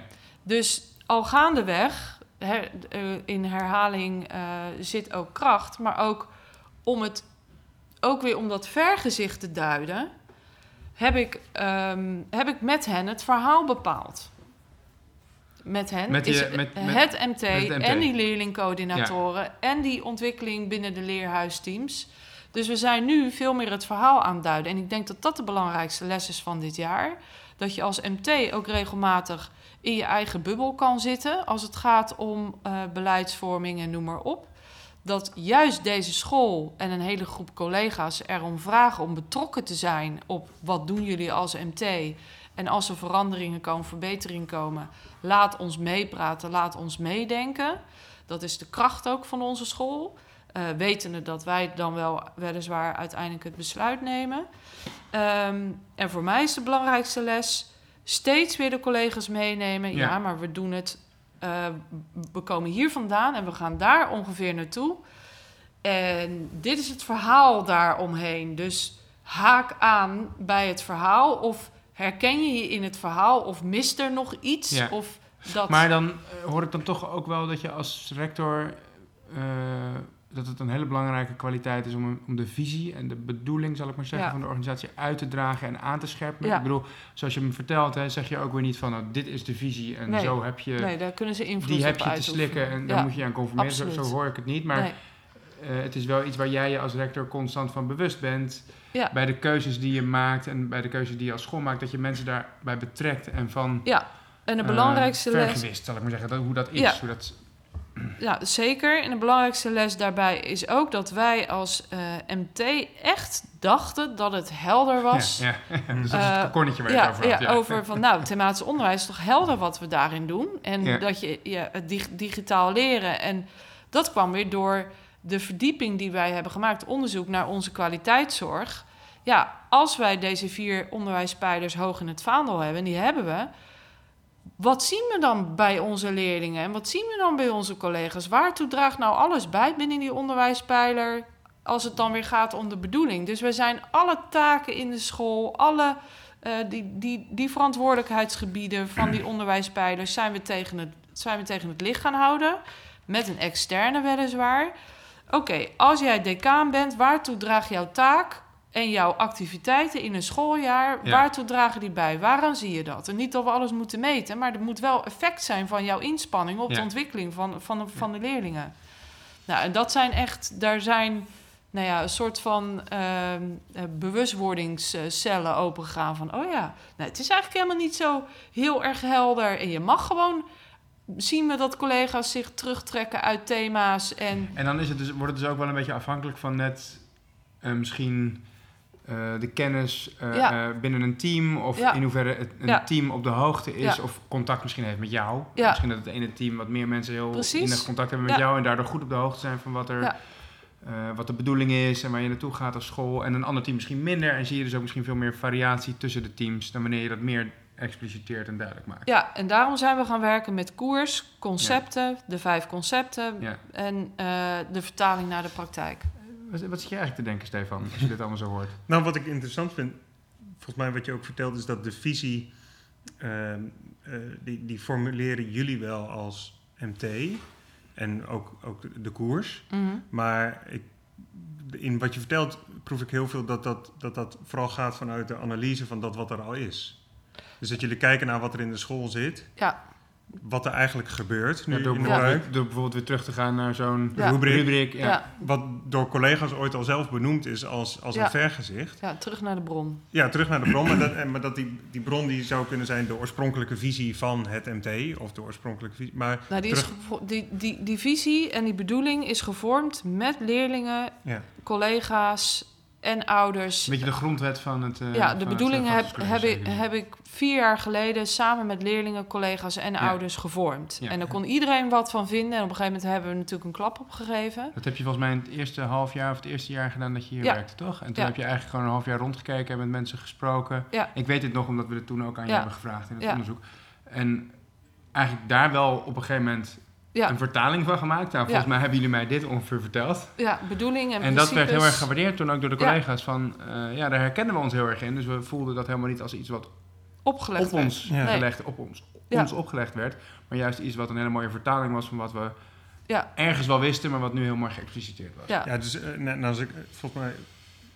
Dus al gaandeweg, her, eh, in herhaling eh, zit ook kracht, maar ook om het ook weer om dat vergezicht te duiden, heb ik, ehm, heb ik met hen het verhaal bepaald. Met hen Met is met- met- het, MT het MT. en die leerlingcoördinatoren en die ontwikkeling binnen de leerhuisteams. Dus we zijn nu veel meer het verhaal aan het duiden. En ik denk dat dat de belangrijkste les is van dit jaar. Dat je als MT ook regelmatig in je eigen bubbel kan zitten als het gaat om eh, beleidsvorming en noem maar op. Dat juist deze school en een hele groep collega's erom vragen om betrokken te zijn op wat doen jullie als MT. En als er veranderingen komen, verbeteringen komen, laat ons meepraten, laat ons meedenken. Dat is de kracht ook van onze school. Eh wetende dat wij dan wel weliswaar uiteindelijk het besluit nemen. Ehm, en voor mij is de belangrijkste les steeds weer de collega's meenemen. Ja, Ja. maar we doen het. eh, we komen hier vandaan en we gaan daar ongeveer naartoe. En dit is het verhaal daaromheen. Dus haak aan bij het verhaal. Of herken je je in het verhaal? Of mist er nog iets? Ja. Of dat... Maar dan eh, hoor ik dan toch ook wel dat je als rector... eh, dat het een hele belangrijke kwaliteit is om, om de visie en de bedoeling, zal ik maar zeggen, Ja. van de organisatie uit te dragen en aan te scherpen. Ja. Ik bedoel, zoals je me vertelt, hè, zeg je ook weer niet van, nou, dit is de visie en Nee. zo heb je, nee, daar kunnen ze invloed die heb je te slikken en daar moet je aan conformeren. Zo, zo hoor ik het niet, maar Nee. eh, het is wel iets waar jij je als rector constant van bewust bent. Bij de keuzes die je maakt en bij de keuzes die je als school maakt, dat je mensen daarbij betrekt en van Ja, en de eh, belangrijkste les... vergewist, zal ik maar zeggen, dat, hoe dat is. Hoe dat, Ja, zeker. En de belangrijkste les daarbij is ook dat wij als eh, MT echt dachten dat het helder was. Ja, ja. dus [laughs] dat is Eh, het kokonnetje waar je ja, over had. ja, over van nou, thematisch onderwijs is toch helder wat we daarin doen. En dat je ja, dig- digitaal leren. En dat kwam weer door de verdieping die wij hebben gemaakt, onderzoek naar onze kwaliteitszorg. Ja, als wij deze vier onderwijspijlers hoog in het vaandel hebben, en die hebben we. Wat zien we dan bij onze leerlingen en wat zien we dan bij onze collega's? Waartoe draagt nou alles bij binnen die onderwijspijler als het dan weer gaat om de bedoeling? Dus we zijn alle taken in de school, alle eh, die, die, die verantwoordelijkheidsgebieden van die onderwijspijlers zijn we, tegen het, zijn we tegen het licht gaan houden. Met een externe weliswaar. Oké, als jij decaan bent, waartoe draagt jouw taak en jouw activiteiten in een schooljaar, Ja. waartoe dragen die bij? Waaraan zie je dat? En niet dat we alles moeten meten, maar er moet wel effect zijn van jouw inspanning op de ontwikkeling van, van, de, van de leerlingen. Nou, en dat zijn echt, daar zijn nou ja, een soort van ehm, eh, bewustwordingscellen opengaan van, oh ja, nou, het is eigenlijk helemaal niet zo heel erg helder en je mag gewoon zien we dat collega's zich terugtrekken uit thema's en En dan is het dus, wordt het dus ook wel een beetje afhankelijk van net eh, misschien de kennis eh, Ja. eh, binnen een team. Of Ja. in hoeverre het, een Ja. team op de hoogte is. Of contact misschien heeft met jou. Misschien dat het ene team wat meer mensen heel Precies. innig contact hebben met jou. En daardoor goed op de hoogte zijn van wat er... Eh, wat de bedoeling is en waar je naartoe gaat als school. En een ander team misschien minder. En zie je dus ook misschien veel meer variatie tussen de teams. Dan wanneer je dat meer expliciteert en duidelijk maakt. ja, en daarom zijn we gaan werken met koers, concepten, de vijf concepten Ja. en eh, de vertaling naar de praktijk. Wat, wat zit je eigenlijk te denken, Stefan, als je dit allemaal zo hoort? [laughs] Nou, wat ik interessant vind, volgens mij wat je ook vertelt, is dat de visie, ehm, eh, die, die formuleren jullie wel als MT en ook, ook de, koers. Mhm. Maar ik, in wat je vertelt proef ik heel veel dat dat, dat dat vooral gaat vanuit de analyse van dat wat er al is. Dus dat jullie kijken naar wat er in de school zit, Ja, wat er eigenlijk gebeurt nu Ja, door, in de bijvoorbeeld, buik. door bijvoorbeeld weer terug te gaan naar zo'n Ja. Rubriek. rubriek. Ja. ja. Wat door collega's ooit al zelf benoemd is als, als Ja. een vergezicht. Ja, terug naar de bron. Ja, terug naar de bron. maar dat, en- maar dat die, die bron die zou kunnen zijn de oorspronkelijke visie van het MT. Of de oorspronkelijke visie. Maar Nou, die, Terug- die, die, die visie en die bedoeling is gevormd met leerlingen, ja, collega's en ouders. Een beetje de grondwet van het. eh, ja, de het, bedoeling eh, heb, vakantiecollege, heb, ik, heb ik vier jaar geleden samen met leerlingen, collega's en Ja. ouders gevormd. Ja. En daar kon iedereen wat van vinden. En op een gegeven moment hebben we natuurlijk een klap opgegeven. Dat heb je volgens mij in het eerste half jaar of het eerste jaar gedaan dat je hier werkte, toch? En toen heb je eigenlijk gewoon een half jaar rondgekeken en met mensen gesproken. Ja. Ik weet dit nog omdat we het toen ook aan je hebben gevraagd in het onderzoek. En eigenlijk daar wel op een gegeven moment Ja, een vertaling van gemaakt. Nou, volgens Ja. mij hebben jullie mij dit ongeveer verteld. ja bedoeling en, En, dat werd heel erg gewaardeerd toen ook door de Ja. collega's. Van, eh, ja, daar herkennen we ons heel erg in. Dus we voelden dat helemaal niet als iets wat opgelegd op werd. ons. Nee. gelegd, op ons, Ja. ons opgelegd werd. Maar juist iets wat een hele mooie vertaling was van wat we Ja. ergens wel wisten, maar wat nu heel mooi geëxpliciteerd was. Ja. ja dus eh, nou, als ik, eh, volgens mij,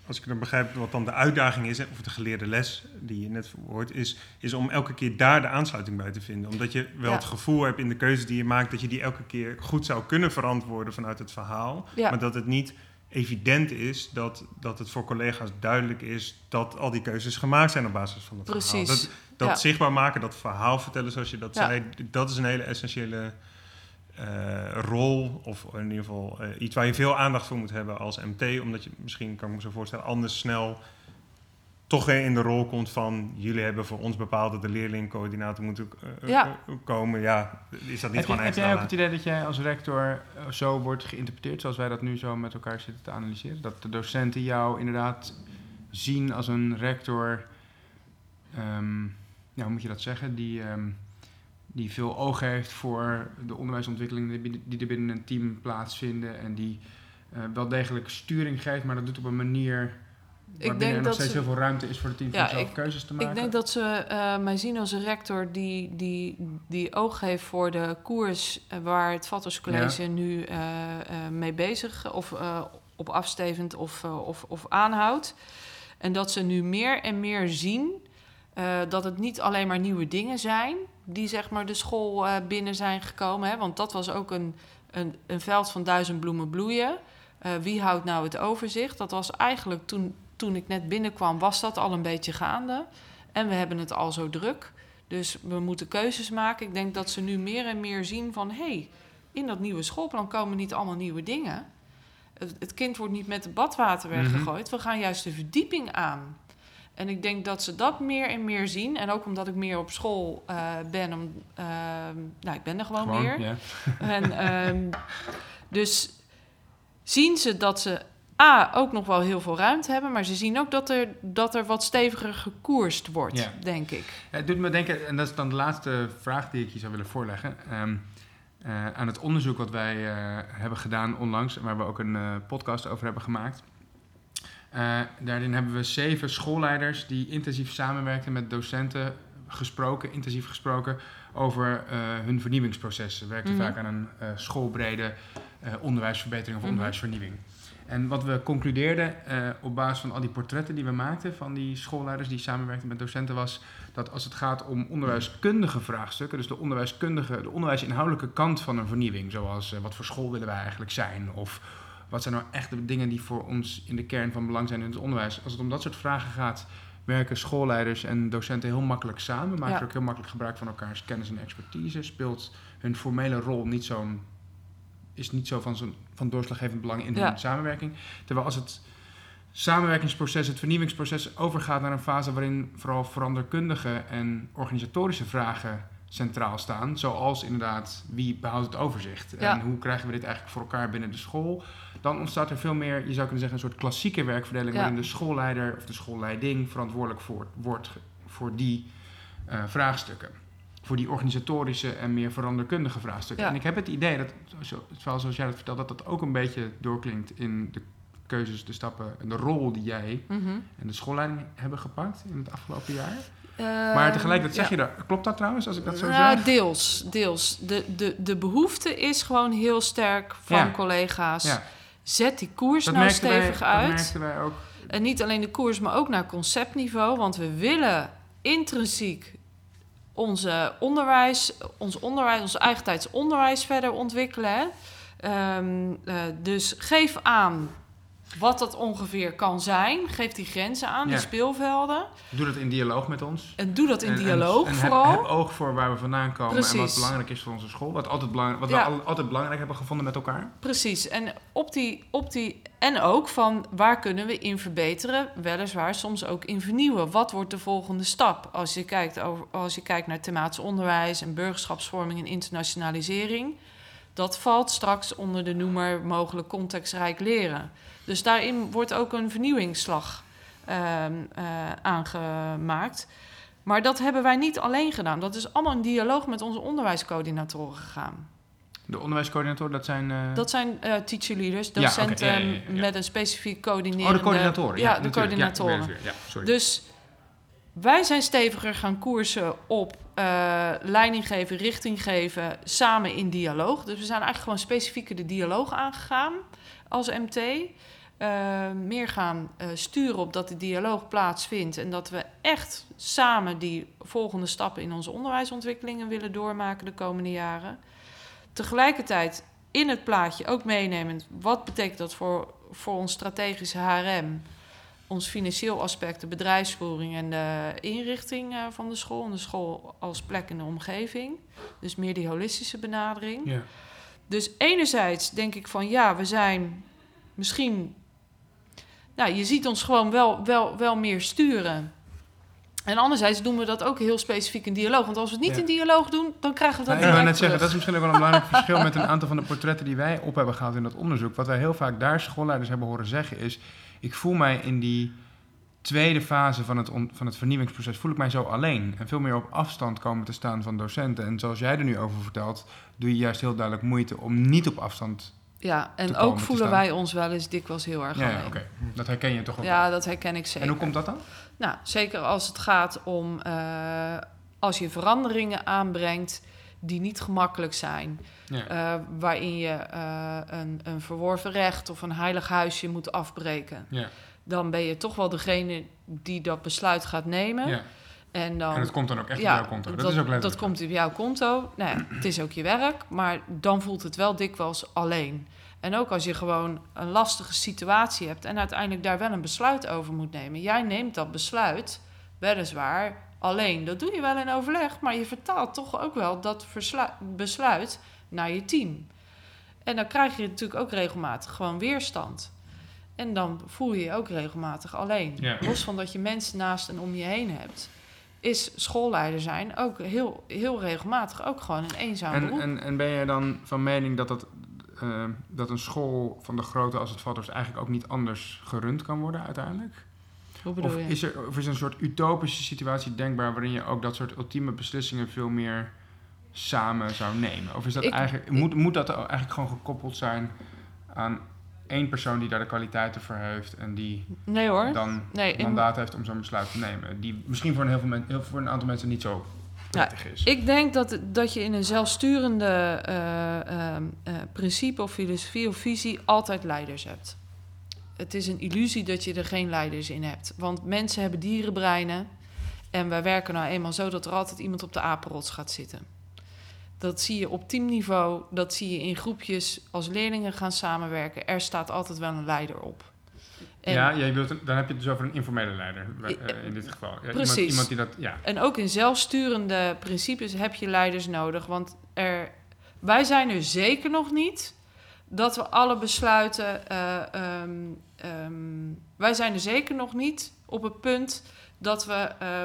als ik dan begrijp wat dan de uitdaging is, of de geleerde les die je net hoort, is, is om elke keer daar de aansluiting bij te vinden. Omdat je wel Ja. het gevoel hebt in de keuze die je maakt, dat je die elke keer goed zou kunnen verantwoorden vanuit het verhaal. Ja. Maar dat het niet evident is dat, dat het voor collega's duidelijk is dat al die keuzes gemaakt zijn op basis van het verhaal. Dat, dat Ja. zichtbaar maken, dat verhaal vertellen zoals je dat zei, dat is een hele essentiële eh, rol. Of in ieder geval eh, iets waar je veel aandacht voor moet hebben als MT. Omdat je misschien, kan ik me zo voorstellen, anders snel toch weer in de rol komt van... jullie hebben voor ons bepaald dat de leerlingcoördinator moet Ja. eh, komen. Ja, is dat niet Heb, je, gewoon heb extra? jij ook het idee dat jij als rector zo wordt geïnterpreteerd, zoals wij dat nu zo met elkaar zitten te analyseren? Dat de docenten jou inderdaad zien als een rector, ehm, ja, hoe moet je dat zeggen, die, ehm, die veel oog heeft voor de onderwijsontwikkelingen die, er binnen een team plaatsvinden en die eh, wel degelijk sturing geeft, maar dat doet op een manier waarbinnen er nog dat steeds ze- heel veel ruimte is voor het team Ja, om zelf ik- keuzes te maken. Ik denk dat ze eh, mij zien als een rector die, die, die oog heeft voor de koers eh, waar het Vatterscollege nu eh, eh, mee bezig of op afstevend of, of, of aanhoudt. En dat ze nu meer en meer zien eh, dat het niet alleen maar nieuwe dingen zijn die zeg maar de school eh, binnen zijn gekomen. Hè? Want dat was ook een, een, een veld van duizend bloemen bloeien. Eh, wie houdt nou het overzicht? Dat was eigenlijk toen, toen ik net binnenkwam, was dat al een beetje gaande. En we hebben het al zo druk. Dus we moeten keuzes maken. Ik denk dat ze nu meer en meer zien van... hé, hey, in dat nieuwe schoolplan komen niet allemaal nieuwe dingen. Het, het kind wordt niet met het badwater Mhm. weggegooid. We gaan juist de verdieping aan. En ik denk dat ze dat meer en meer zien. En ook omdat ik meer op school eh, ben. Om, ehm, nou, ik ben er gewoon, meer. ja. En, ehm, dus zien ze dat ze A, ook nog wel heel veel ruimte hebben... maar ze zien ook dat er, dat er wat steviger gekoerst wordt, denk ik. Ja, Het doet me denken, en dat is dan de laatste vraag die ik je zou willen voorleggen. Ehm, eh, aan het onderzoek wat wij eh, hebben gedaan onlangs, waar we ook een podcast over hebben gemaakt. Eh, daarin hebben we zeven schoolleiders die intensief samenwerkten met docenten gesproken, intensief gesproken over eh, hun vernieuwingsproces. Ze werkten Mhm. vaak aan een eh, schoolbrede onderwijsverbetering of Mhm. onderwijsvernieuwing. En wat we concludeerden op basis van al die portretten die we maakten van die schoolleiders die samenwerkten met docenten was dat als het gaat om onderwijskundige vraagstukken, dus de onderwijskundige, de onderwijsinhoudelijke kant van een vernieuwing, zoals wat voor school willen wij eigenlijk zijn of wat zijn nou echt de dingen die voor ons in de kern van belang zijn in het onderwijs? Als het om dat soort vragen gaat, werken schoolleiders en docenten heel makkelijk samen. Maken Ja. ook heel makkelijk gebruik van elkaars kennis en expertise. Speelt hun formele rol niet zo'n. is niet zo van, zo'n, van doorslaggevend belang in Ja. hun samenwerking. Terwijl als het samenwerkingsproces, het vernieuwingsproces overgaat naar een fase waarin vooral veranderkundige en organisatorische vragen centraal staan. Zoals inderdaad, wie behoudt het overzicht? Ja. En hoe krijgen we dit eigenlijk voor elkaar binnen de school? Dan ontstaat er veel meer, je zou kunnen zeggen, een soort klassieke werkverdeling... Ja. waarin de schoolleider of de schoolleiding verantwoordelijk voor, wordt voor die eh, vraagstukken. Voor die organisatorische en meer veranderkundige vraagstukken. Ja. En ik heb het idee dat, zoals jij dat vertelt... dat dat ook een beetje doorklinkt in de keuzes, de stappen en de rol die jij Mhm. en de schoolleiding hebben gepakt in het afgelopen jaar. Ehm, Maar tegelijkertijd zeg ja. je dat. Klopt dat trouwens, als ik dat zo Nou, zeg? deels, deels. De, de, de behoefte is gewoon heel sterk van Ja. collega's. Ja, Zet die koers dat nou wij, stevig dat uit. merkten wij ook. En niet alleen de koers, maar ook naar conceptniveau. Want we willen intrinsiek onze onderwijs, ons onderwijs, ons eigentijds onderwijs verder ontwikkelen. Ehm, eh, dus geef aan wat dat ongeveer kan zijn. Geef die grenzen aan, Ja. die speelvelden. Doe dat in dialoog met ons. En doe dat in En- dialoog en, vooral. Heb, heb oog voor waar we vandaan komen en wat belangrijk is voor onze school. Wat, altijd belang, wat Ja. we al- altijd belangrijk hebben gevonden met elkaar. Precies. En, op die, op die, en ook van waar kunnen we in verbeteren, weliswaar soms ook in vernieuwen. Wat wordt de volgende stap? Als je kijkt, over, als je kijkt naar thematisch onderwijs en burgerschapsvorming en internationalisering. Dat valt straks onder de noemer mogelijk contextrijk leren. Dus daarin wordt ook een vernieuwingsslag ehm, eh, aangemaakt. Maar dat hebben wij niet alleen gedaan. Dat is allemaal in dialoog met onze onderwijscoördinatoren gegaan. De onderwijscoördinatoren, dat zijn... eh, Dat zijn eh teacher leaders, docenten ja, ja, ja, ja. met een specifiek coördinerende... oh, de coördinatoren. Ja, de coördinatoren. Weer. sorry. Dus wij zijn steviger gaan koersen op eh, leiding geven, richting geven, samen in dialoog. Dus we zijn eigenlijk gewoon specifieker de dialoog aangegaan als MT. Eh, meer gaan eh, sturen op dat de dialoog plaatsvindt en dat we echt samen die volgende stappen in onze onderwijsontwikkelingen willen doormaken de komende jaren. Tegelijkertijd in het plaatje ook meenemend wat betekent dat voor, voor ons strategische HRM ons financieel aspect, de bedrijfsvoering en de inrichting eh, van de school. En de school als plek in de omgeving. Dus meer die holistische benadering. ja. Dus enerzijds denk ik van ja, we zijn misschien. Nou, je ziet ons gewoon wel, wel, wel meer sturen. En anderzijds doen we dat ook heel specifiek in dialoog. Want als we het niet Ja. in dialoog doen, dan krijgen we dat ik wou direct net zeggen, dat is misschien ook wel een belangrijk verschil met een aantal van de portretten die wij op hebben gehaald in dat onderzoek. Wat wij heel vaak daar schoolleiders hebben horen zeggen is, ik voel mij in die tweede fase van het, on- van het vernieuwingsproces, voel ik mij zo alleen. En veel meer op afstand komen te staan van docenten. En zoals jij er nu over vertelt, doe je juist heel duidelijk moeite om niet op afstand... Ja, en ook voelen wij ons wel eens dikwijls heel erg Ja, ja alleen. oké. Dat herken je toch ook Ja, dat herken ik zeker. En hoe komt dat dan? Nou, zeker als het gaat om eh, als je veranderingen aanbrengt die niet gemakkelijk zijn. Ja. eh, waarin je eh, een, een verworven recht of een heilig huisje moet afbreken. ja. Dan ben je toch wel degene die dat besluit gaat nemen. ja. En, dan, En het komt dan ook echt op jouw konto. Dat, dat, is ook dat komt op jouw konto. Nou ja, het is ook je werk, maar dan voelt het wel dikwijls alleen. En ook als je gewoon een lastige situatie hebt en uiteindelijk daar wel een besluit over moet nemen. Jij neemt dat besluit, weliswaar, alleen. Dat doe je wel in overleg, maar je vertaalt toch ook wel dat besluit naar je team. En dan krijg je natuurlijk ook regelmatig gewoon weerstand. En dan voel je je ook regelmatig alleen. Ja. Los van dat je mensen naast en om je heen hebt, is schoolleider zijn ook heel, heel regelmatig ook gewoon een eenzaam En, beroep. en, en ben je dan van mening dat, dat, eh, dat een school van de grootte als het Vathorst eigenlijk ook niet anders gerund kan worden uiteindelijk? Hoe bedoel Of je? is, er, of is er een soort utopische situatie denkbaar waarin je ook dat soort ultieme beslissingen veel meer samen zou nemen? Of is dat Ik- eigenlijk, moet, moet dat eigenlijk gewoon gekoppeld zijn aan één persoon die daar de kwaliteiten voor heeft en die nee hoor. dan Nee, mandaat heeft om zo'n besluit te nemen? Die misschien voor een, heel veel men, heel, voor een aantal mensen niet zo prettig is. Ik denk dat, dat je in een zelfsturende eh, ehm, eh, principe of filosofie of visie altijd leiders hebt. Het is een illusie dat je er geen leiders in hebt. Want mensen hebben dierenbreinen. En wij werken nou eenmaal zo dat er altijd iemand op de apenrots gaat zitten. Dat zie je op teamniveau, dat zie je in groepjes als leerlingen gaan samenwerken. Er staat altijd wel een leider op. En, ja, jij wilt, dan heb je het dus over een informele leider uh, in dit geval. Ja, Precies. Iemand, iemand, die dat, ja. En ook in zelfsturende principes heb je leiders nodig. Want er, wij zijn er zeker nog niet dat we alle besluiten. Uh, um, um, wij zijn er zeker nog niet op het punt dat we. Uh,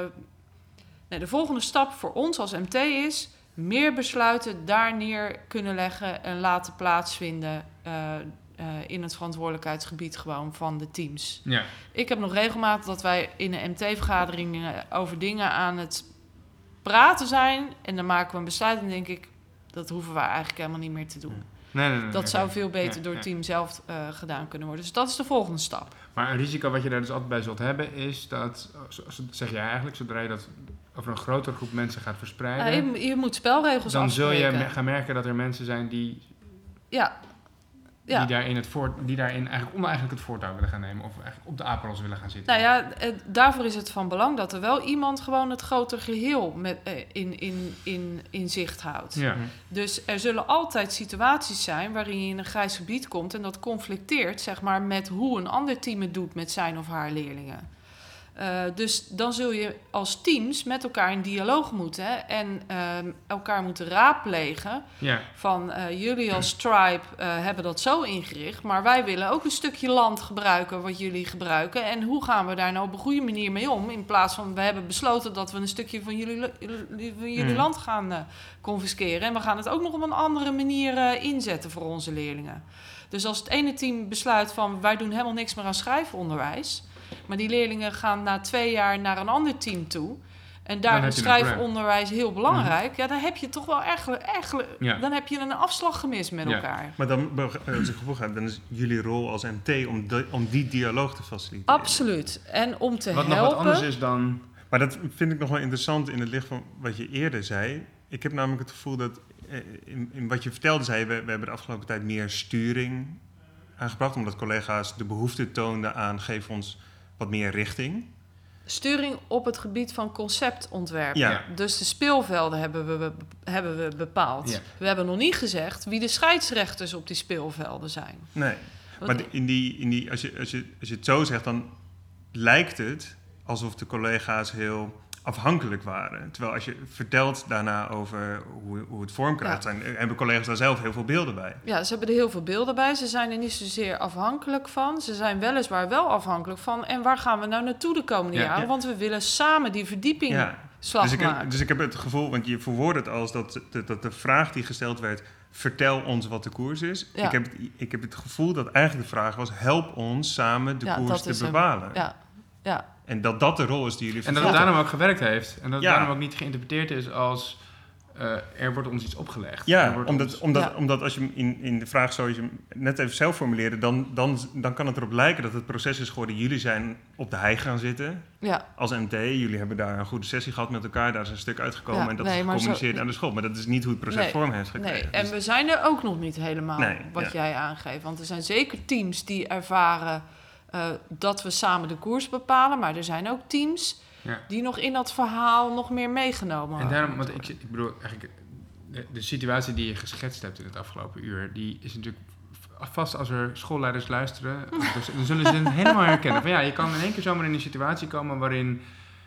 nee, de volgende stap voor ons als MT is meer besluiten daar neer kunnen leggen en laten plaatsvinden. Uh, in het verantwoordelijkheidsgebied gewoon van de teams. Ja. Ik heb nog regelmatig dat wij in een MT-vergadering over dingen aan het praten zijn. En dan maken we een besluit en denk ik, dat hoeven we eigenlijk helemaal niet meer te doen. Nee, nee, nee, dat zou veel beter door het team zelf uh, gedaan kunnen worden. Dus dat is de volgende stap. Maar een risico wat je daar dus altijd bij zult hebben is dat, zeg jij eigenlijk, zodra je dat over een grotere groep mensen gaat verspreiden, Uh, je, je, moet spelregels dan zul je gaan merken dat er mensen zijn die, Ja. Ja. die, daarin het voort, die daarin eigenlijk oneigenlijk het voortouw willen gaan nemen of eigenlijk op de apenrols willen gaan zitten. Nou ja, eh, daarvoor is het van belang dat er wel iemand gewoon het grote geheel met, eh, in, in, in, in zicht houdt. Ja. Dus er zullen altijd situaties zijn waarin je in een grijs gebied komt en dat conflicteert zeg maar, met hoe een ander team het doet met zijn of haar leerlingen. Uh, dus dan zul je als teams met elkaar in dialoog moeten en uh, elkaar moeten raadplegen. Ja. Van uh, jullie als tribe hebben dat zo ingericht, maar wij willen ook een stukje land gebruiken wat jullie gebruiken. En hoe gaan we daar nou op een goede manier mee om? In plaats van we hebben besloten dat we een stukje van jullie, van jullie Mm. land gaan confisceren. En we gaan het ook nog op een andere manier inzetten voor onze leerlingen. Dus als het ene team besluit van wij doen helemaal niks meer aan schrijfonderwijs. Maar die leerlingen gaan na twee jaar naar een ander team toe. En daar is schrijfonderwijs heel belangrijk. Ja, dan heb je toch wel echt, echt Ja. dan heb je een afslag gemist met Ja. elkaar. Maar dan, als ik gevoel heb, dan is jullie rol als MT om, de- om die dialoog te faciliteren. Absoluut. En om te Wat nog helpen. wat anders is dan... Maar dat vind ik nog wel interessant in het licht van wat je eerder zei. Ik heb namelijk het gevoel dat eh, in, in wat je vertelde zei, we, we hebben de afgelopen tijd meer sturing aangebracht, omdat collega's de behoefte toonden aan geef ons wat meer richting. Sturing op het gebied van conceptontwerp. Ja. Dus de speelvelden hebben we, be- hebben we bepaald. Ja. We hebben nog niet gezegd wie de scheidsrechters op die speelvelden zijn. Nee, Want- maar in die, in die, als, je, als, je, als je het zo zegt, dan lijkt het alsof de collega's heel afhankelijk waren. Terwijl als je vertelt daarna over hoe, hoe het vorm krijgt, Ja. zijn, hebben collega's daar zelf heel veel beelden bij. Ja, ze hebben er heel veel beelden bij. Ze zijn er niet zozeer afhankelijk van. Ze zijn weliswaar wel afhankelijk van. En waar gaan we nou naartoe de komende Ja, jaren? ja. Want we willen samen die verdieping Ja. slag Dus ik, maken. dus ik heb het gevoel, want je verwoordt het als dat, dat, dat de vraag die gesteld werd, vertel ons wat de koers is. Ja. Ik, heb het, ik heb het gevoel dat eigenlijk de vraag was, help ons samen de Ja, koers te bepalen. Ja, ja. En dat dat de rol is die jullie En dat het daarom ook gewerkt heeft. En dat het Ja. daarom ook niet geïnterpreteerd is als... eh, er wordt ons iets opgelegd. Er Ja, wordt omdat, ons- omdat, Ja. omdat als je hem in, in de vraag zoals je hem net even zelf formuleerde, dan, dan, dan kan het erop lijken dat het proces is geworden. Jullie zijn op de hei gaan zitten ja. als MT. Jullie hebben daar een goede sessie gehad met elkaar. Daar is een stuk uitgekomen Ja, en dat nee, is zo- gecommuniceerd aan de school. Maar dat is niet hoe het proces Nee, vorm heeft Nee, gekregen. en Dus- we zijn er ook nog niet helemaal, Nee, wat ja. jij aangeeft. Want er zijn zeker teams die ervaren eh, dat we samen de koers bepalen. Maar er zijn ook teams Ja. die nog in dat verhaal nog meer meegenomen En daarom, want ik, ik bedoel, eigenlijk, de, de situatie die je geschetst hebt in het afgelopen uur, die is natuurlijk vast als er schoolleiders luisteren, [laughs] dus, dan zullen ze het helemaal herkennen. Van ja, je kan in één keer zomaar in een situatie komen waarin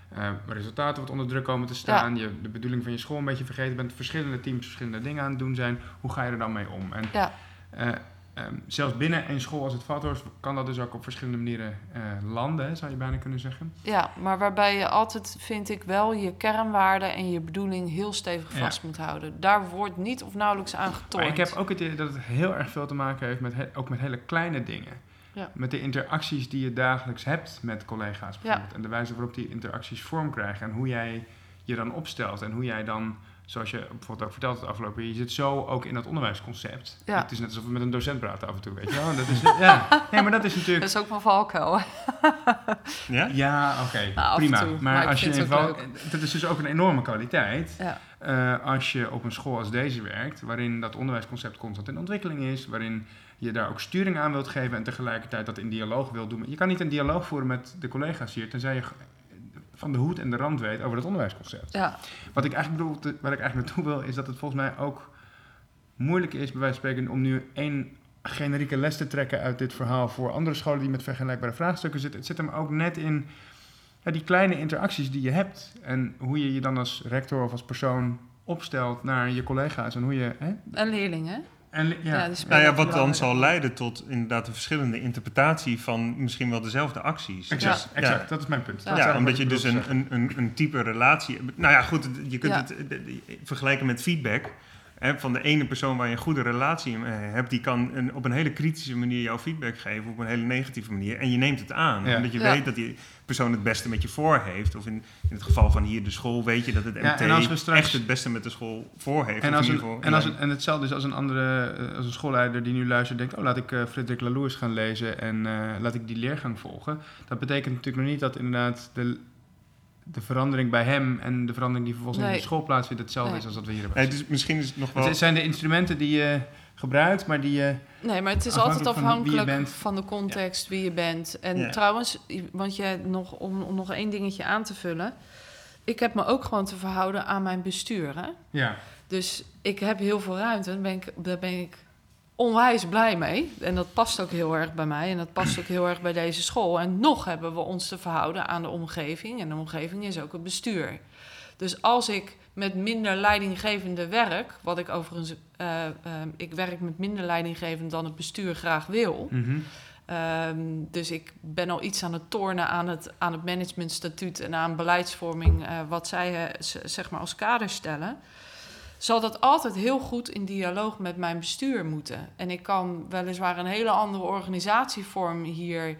eh, resultaten wat onder druk komen te staan, je de bedoeling van je school een beetje vergeten bent, verschillende teams verschillende dingen aan het doen zijn. Hoe ga je er dan mee om? En Ja. eh, ehm, zelfs binnen een school als het Vathorst kan dat dus ook op verschillende manieren eh, landen, hè, zou je bijna kunnen zeggen. Ja, maar waarbij je altijd, vind ik wel, je kernwaarden en je bedoeling heel stevig Ja. vast moet houden. Daar wordt niet of nauwelijks aan getornd. Maar ik heb ook het idee dat het heel erg veel te maken heeft met, he- ook met hele kleine dingen. Ja. Met de interacties die je dagelijks hebt met collega's bijvoorbeeld. En de wijze waarop die interacties vorm krijgen. En hoe jij je dan opstelt. En hoe jij dan, zoals je bijvoorbeeld ook verteld het afgelopen uur, je zit zo ook in dat onderwijsconcept. Ja. Het is net alsof we met een docent praten af en toe, weet je wel. [laughs] Dat is, ja. Nee, maar dat is natuurlijk... Dat is ook van valkuil. hè? [laughs] ja? Ja, oké, Nou, af en prima. toe, maar als je in dat is dus ook een enorme kwaliteit. Ja. Eh, als je op een school als deze werkt, waarin dat onderwijsconcept constant in ontwikkeling is, waarin je daar ook sturing aan wilt geven en tegelijkertijd dat in dialoog wilt doen. Je kan niet een dialoog voeren met de collega's hier, tenzij je van de hoed en de rand weet over het onderwijsconcept. Ja, Wat ik eigenlijk bedoel, te- waar ik eigenlijk naartoe wil, is dat het volgens mij ook moeilijk is, bij wijze van spreken, om nu één generieke les te trekken uit dit verhaal voor andere scholen die met vergelijkbare vraagstukken zitten. Het zit hem ook net in ja, die kleine interacties die je hebt en hoe je je dan als rector of als persoon opstelt naar je collega's en hoe je. Hè? en leerlingen. En, ja. Nou ja, wat dan zal leiden tot inderdaad een verschillende interpretatie van misschien wel dezelfde acties. Exact, Dus, exact, Ja. dat is mijn punt. Ja. Omdat je dus een, een, een, een type relatie... Nou ja, goed, je kunt Ja. het eh, de- de- vergelijken met feedback. Hè, van de ene persoon waar je een goede relatie mee hebt... die kan een, op een hele kritische manier jouw feedback geven... op een hele negatieve manier. En je neemt het aan. Ja. Omdat je Ja. weet dat die persoon het beste met je voor heeft. Of in, in het geval van hier de school... weet je dat het Ja, MT straks- echt het beste met de school voor heeft. En, als in een, ieder geval- en, als een, en hetzelfde is als een andere, eh, als een schoolleider die nu luistert, denkt: Oh, laat ik eh Frederik Laloux gaan lezen en eh, laat ik die leergang volgen. Dat betekent natuurlijk nog niet dat inderdaad de, de verandering bij hem en de verandering die vervolgens in de school plaatsvindt hetzelfde Nee. is als wat we hier hebben. Nee, dus misschien is het nog wel... Het zijn de instrumenten die je gebruikt, maar die je. Nee, maar het is Afhankelijk altijd afhankelijk van de context, wie je bent. En Ja. trouwens, want je nog, om, om nog één dingetje aan te vullen. Ik heb me ook gewoon te verhouden aan mijn bestuur. Hè? Ja, Dus ik heb heel veel ruimte. Ben ik, daar ben ik onwijs blij mee. En dat past ook heel erg bij mij. En dat past ook heel erg bij deze school. En nog hebben we ons te verhouden aan de omgeving. En de omgeving is ook het bestuur. Dus als ik met minder leidinggevende werk, wat ik overigens, eh, eh, ik werk met minder leidinggevend dan het bestuur graag wil. Mhm. Ehm, dus ik ben al iets aan het tornen aan het, aan het managementstatuut en aan beleidsvorming, eh, wat zij eh, zeg maar als kader stellen. Zal dat altijd heel goed in dialoog met mijn bestuur moeten. En ik kan weliswaar een hele andere organisatievorm hier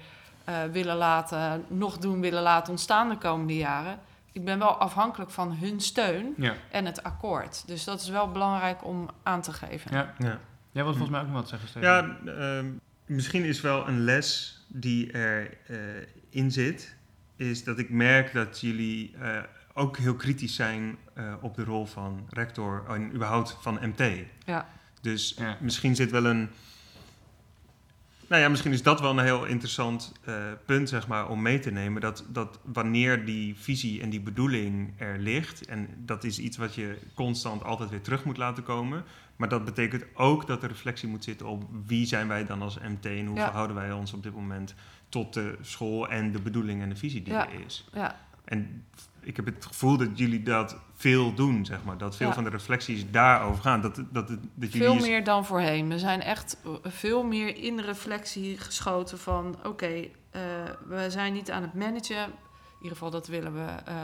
willen laten, nog doen willen laten ontstaan de komende jaren. Ik ben wel afhankelijk van hun steun ja. en het akkoord. Dus dat is wel belangrijk om aan te geven. ja. ja. Jij wilt volgens mij ook nog wat zeggen, Steven. Ja, ehm, misschien is wel een les die erin in zit, is dat ik merk dat jullie eh, ook heel kritisch zijn eh, op de rol van rector en überhaupt van MT. Ja. Dus Ja. misschien zit wel een. Nou ja, misschien is dat wel een heel interessant eh, punt, zeg maar, om mee te nemen. Dat, dat wanneer die visie en die bedoeling er ligt, en dat is iets wat je constant altijd weer terug moet laten komen. Maar dat betekent ook dat er reflectie moet zitten op wie zijn wij dan als MT en hoe Ja. verhouden wij ons op dit moment tot de school en de bedoeling en de visie die Ja. er is. Ja, En ik heb het gevoel dat jullie dat veel doen, zeg maar. Dat veel Ja. van de reflecties daarover gaan. Dat, dat, dat, dat jullie Veel eens- meer dan voorheen. We zijn echt eh, veel meer in reflectie geschoten van... oké, eh, we zijn niet aan het managen. In ieder geval, dat willen we... eh,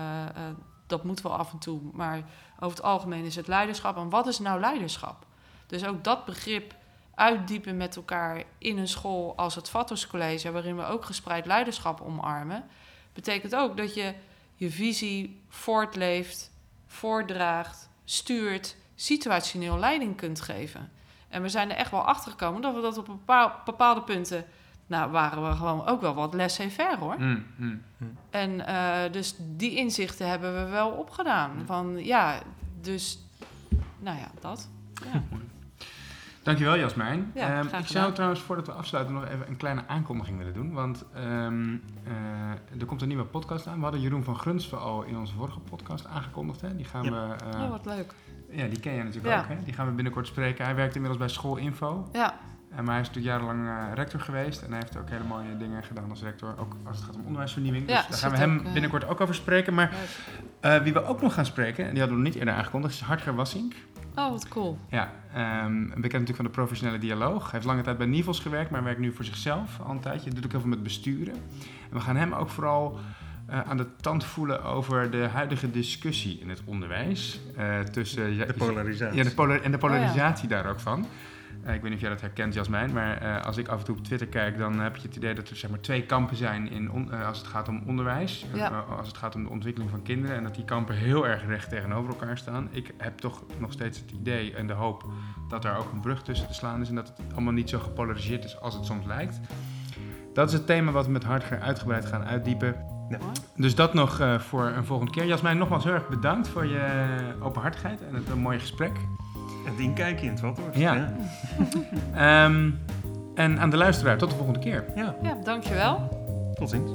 dat moeten we af en toe. Maar over het algemeen is het leiderschap. En wat is nou leiderschap? Dus ook dat begrip uitdiepen met elkaar in een school als het Vatters College... waarin we ook gespreid leiderschap omarmen... betekent ook dat je je visie voortleeft, voordraagt, stuurt, situationeel leiding kunt geven. En we zijn er echt wel achter gekomen dat we dat op bepaal- bepaalde punten. Nou, waren we gewoon ook wel wat laissez-faire hoor. Mm, mm. En eh, dus die inzichten hebben we wel opgedaan. Van ja, dus. Nou ja, dat. Ja. Dankjewel Jasmijn. Ja, Ehm, ik zou trouwens voordat we afsluiten nog even een kleine aankondiging willen doen. Want ehm, eh, er komt een nieuwe podcast aan. We hadden Jeroen van Grunsven al in onze vorige podcast aangekondigd. Hè? Die gaan Ja. we... eh, Oh, wat leuk. ja, die ken jij natuurlijk Ja. ook. Hè? Die gaan we binnenkort spreken. Hij werkt inmiddels bij Schoolinfo. Ja, En maar hij is natuurlijk jarenlang eh, rector geweest. En hij heeft ook hele mooie dingen gedaan als rector. Ook als het gaat om onderwijsvernieuwing. Ja, dus daar gaan we hem ook, eh, binnenkort ook over spreken. Maar eh, wie we ook nog gaan spreken, en die hadden we nog niet eerder aangekondigd, is Hartger Wassink. Oh, wat cool. Ja, ehm, bekend natuurlijk van de professionele dialoog. Hij heeft lange tijd bij Nivels gewerkt, maar werkt nu voor zichzelf al een tijdje. Doet ook heel veel met besturen. En we gaan hem ook vooral eh, aan de tand voelen over de huidige discussie in het onderwijs. eh, tussen, De polarisatie. ja, de polar- en de Oh ja. polarisatie daar ook van. Eh, ik weet niet of jij dat herkent, Jasmijn, maar eh, als ik af en toe op Twitter kijk, dan heb je het idee dat er zeg maar, twee kampen zijn in on- eh, als het gaat om onderwijs. Ja. Als het gaat om de ontwikkeling van kinderen. En dat die kampen heel erg recht tegenover elkaar staan. Ik heb toch nog steeds het idee en de hoop dat er ook een brug tussen te slaan is. En dat het allemaal niet zo gepolariseerd is als het soms lijkt. Dat is het thema wat we met Hartger uitgebreid gaan uitdiepen. Ja. Dus dat nog voor een volgende keer. Jasmijn, nogmaals heel erg bedankt voor je openhartigheid en het een mooie gesprek. Het inkijkje in het Vathorst. Ja. ja. [laughs] Ehm, en aan de luisteraar, tot de volgende keer. Ja, Ja, dankjewel. tot ziens.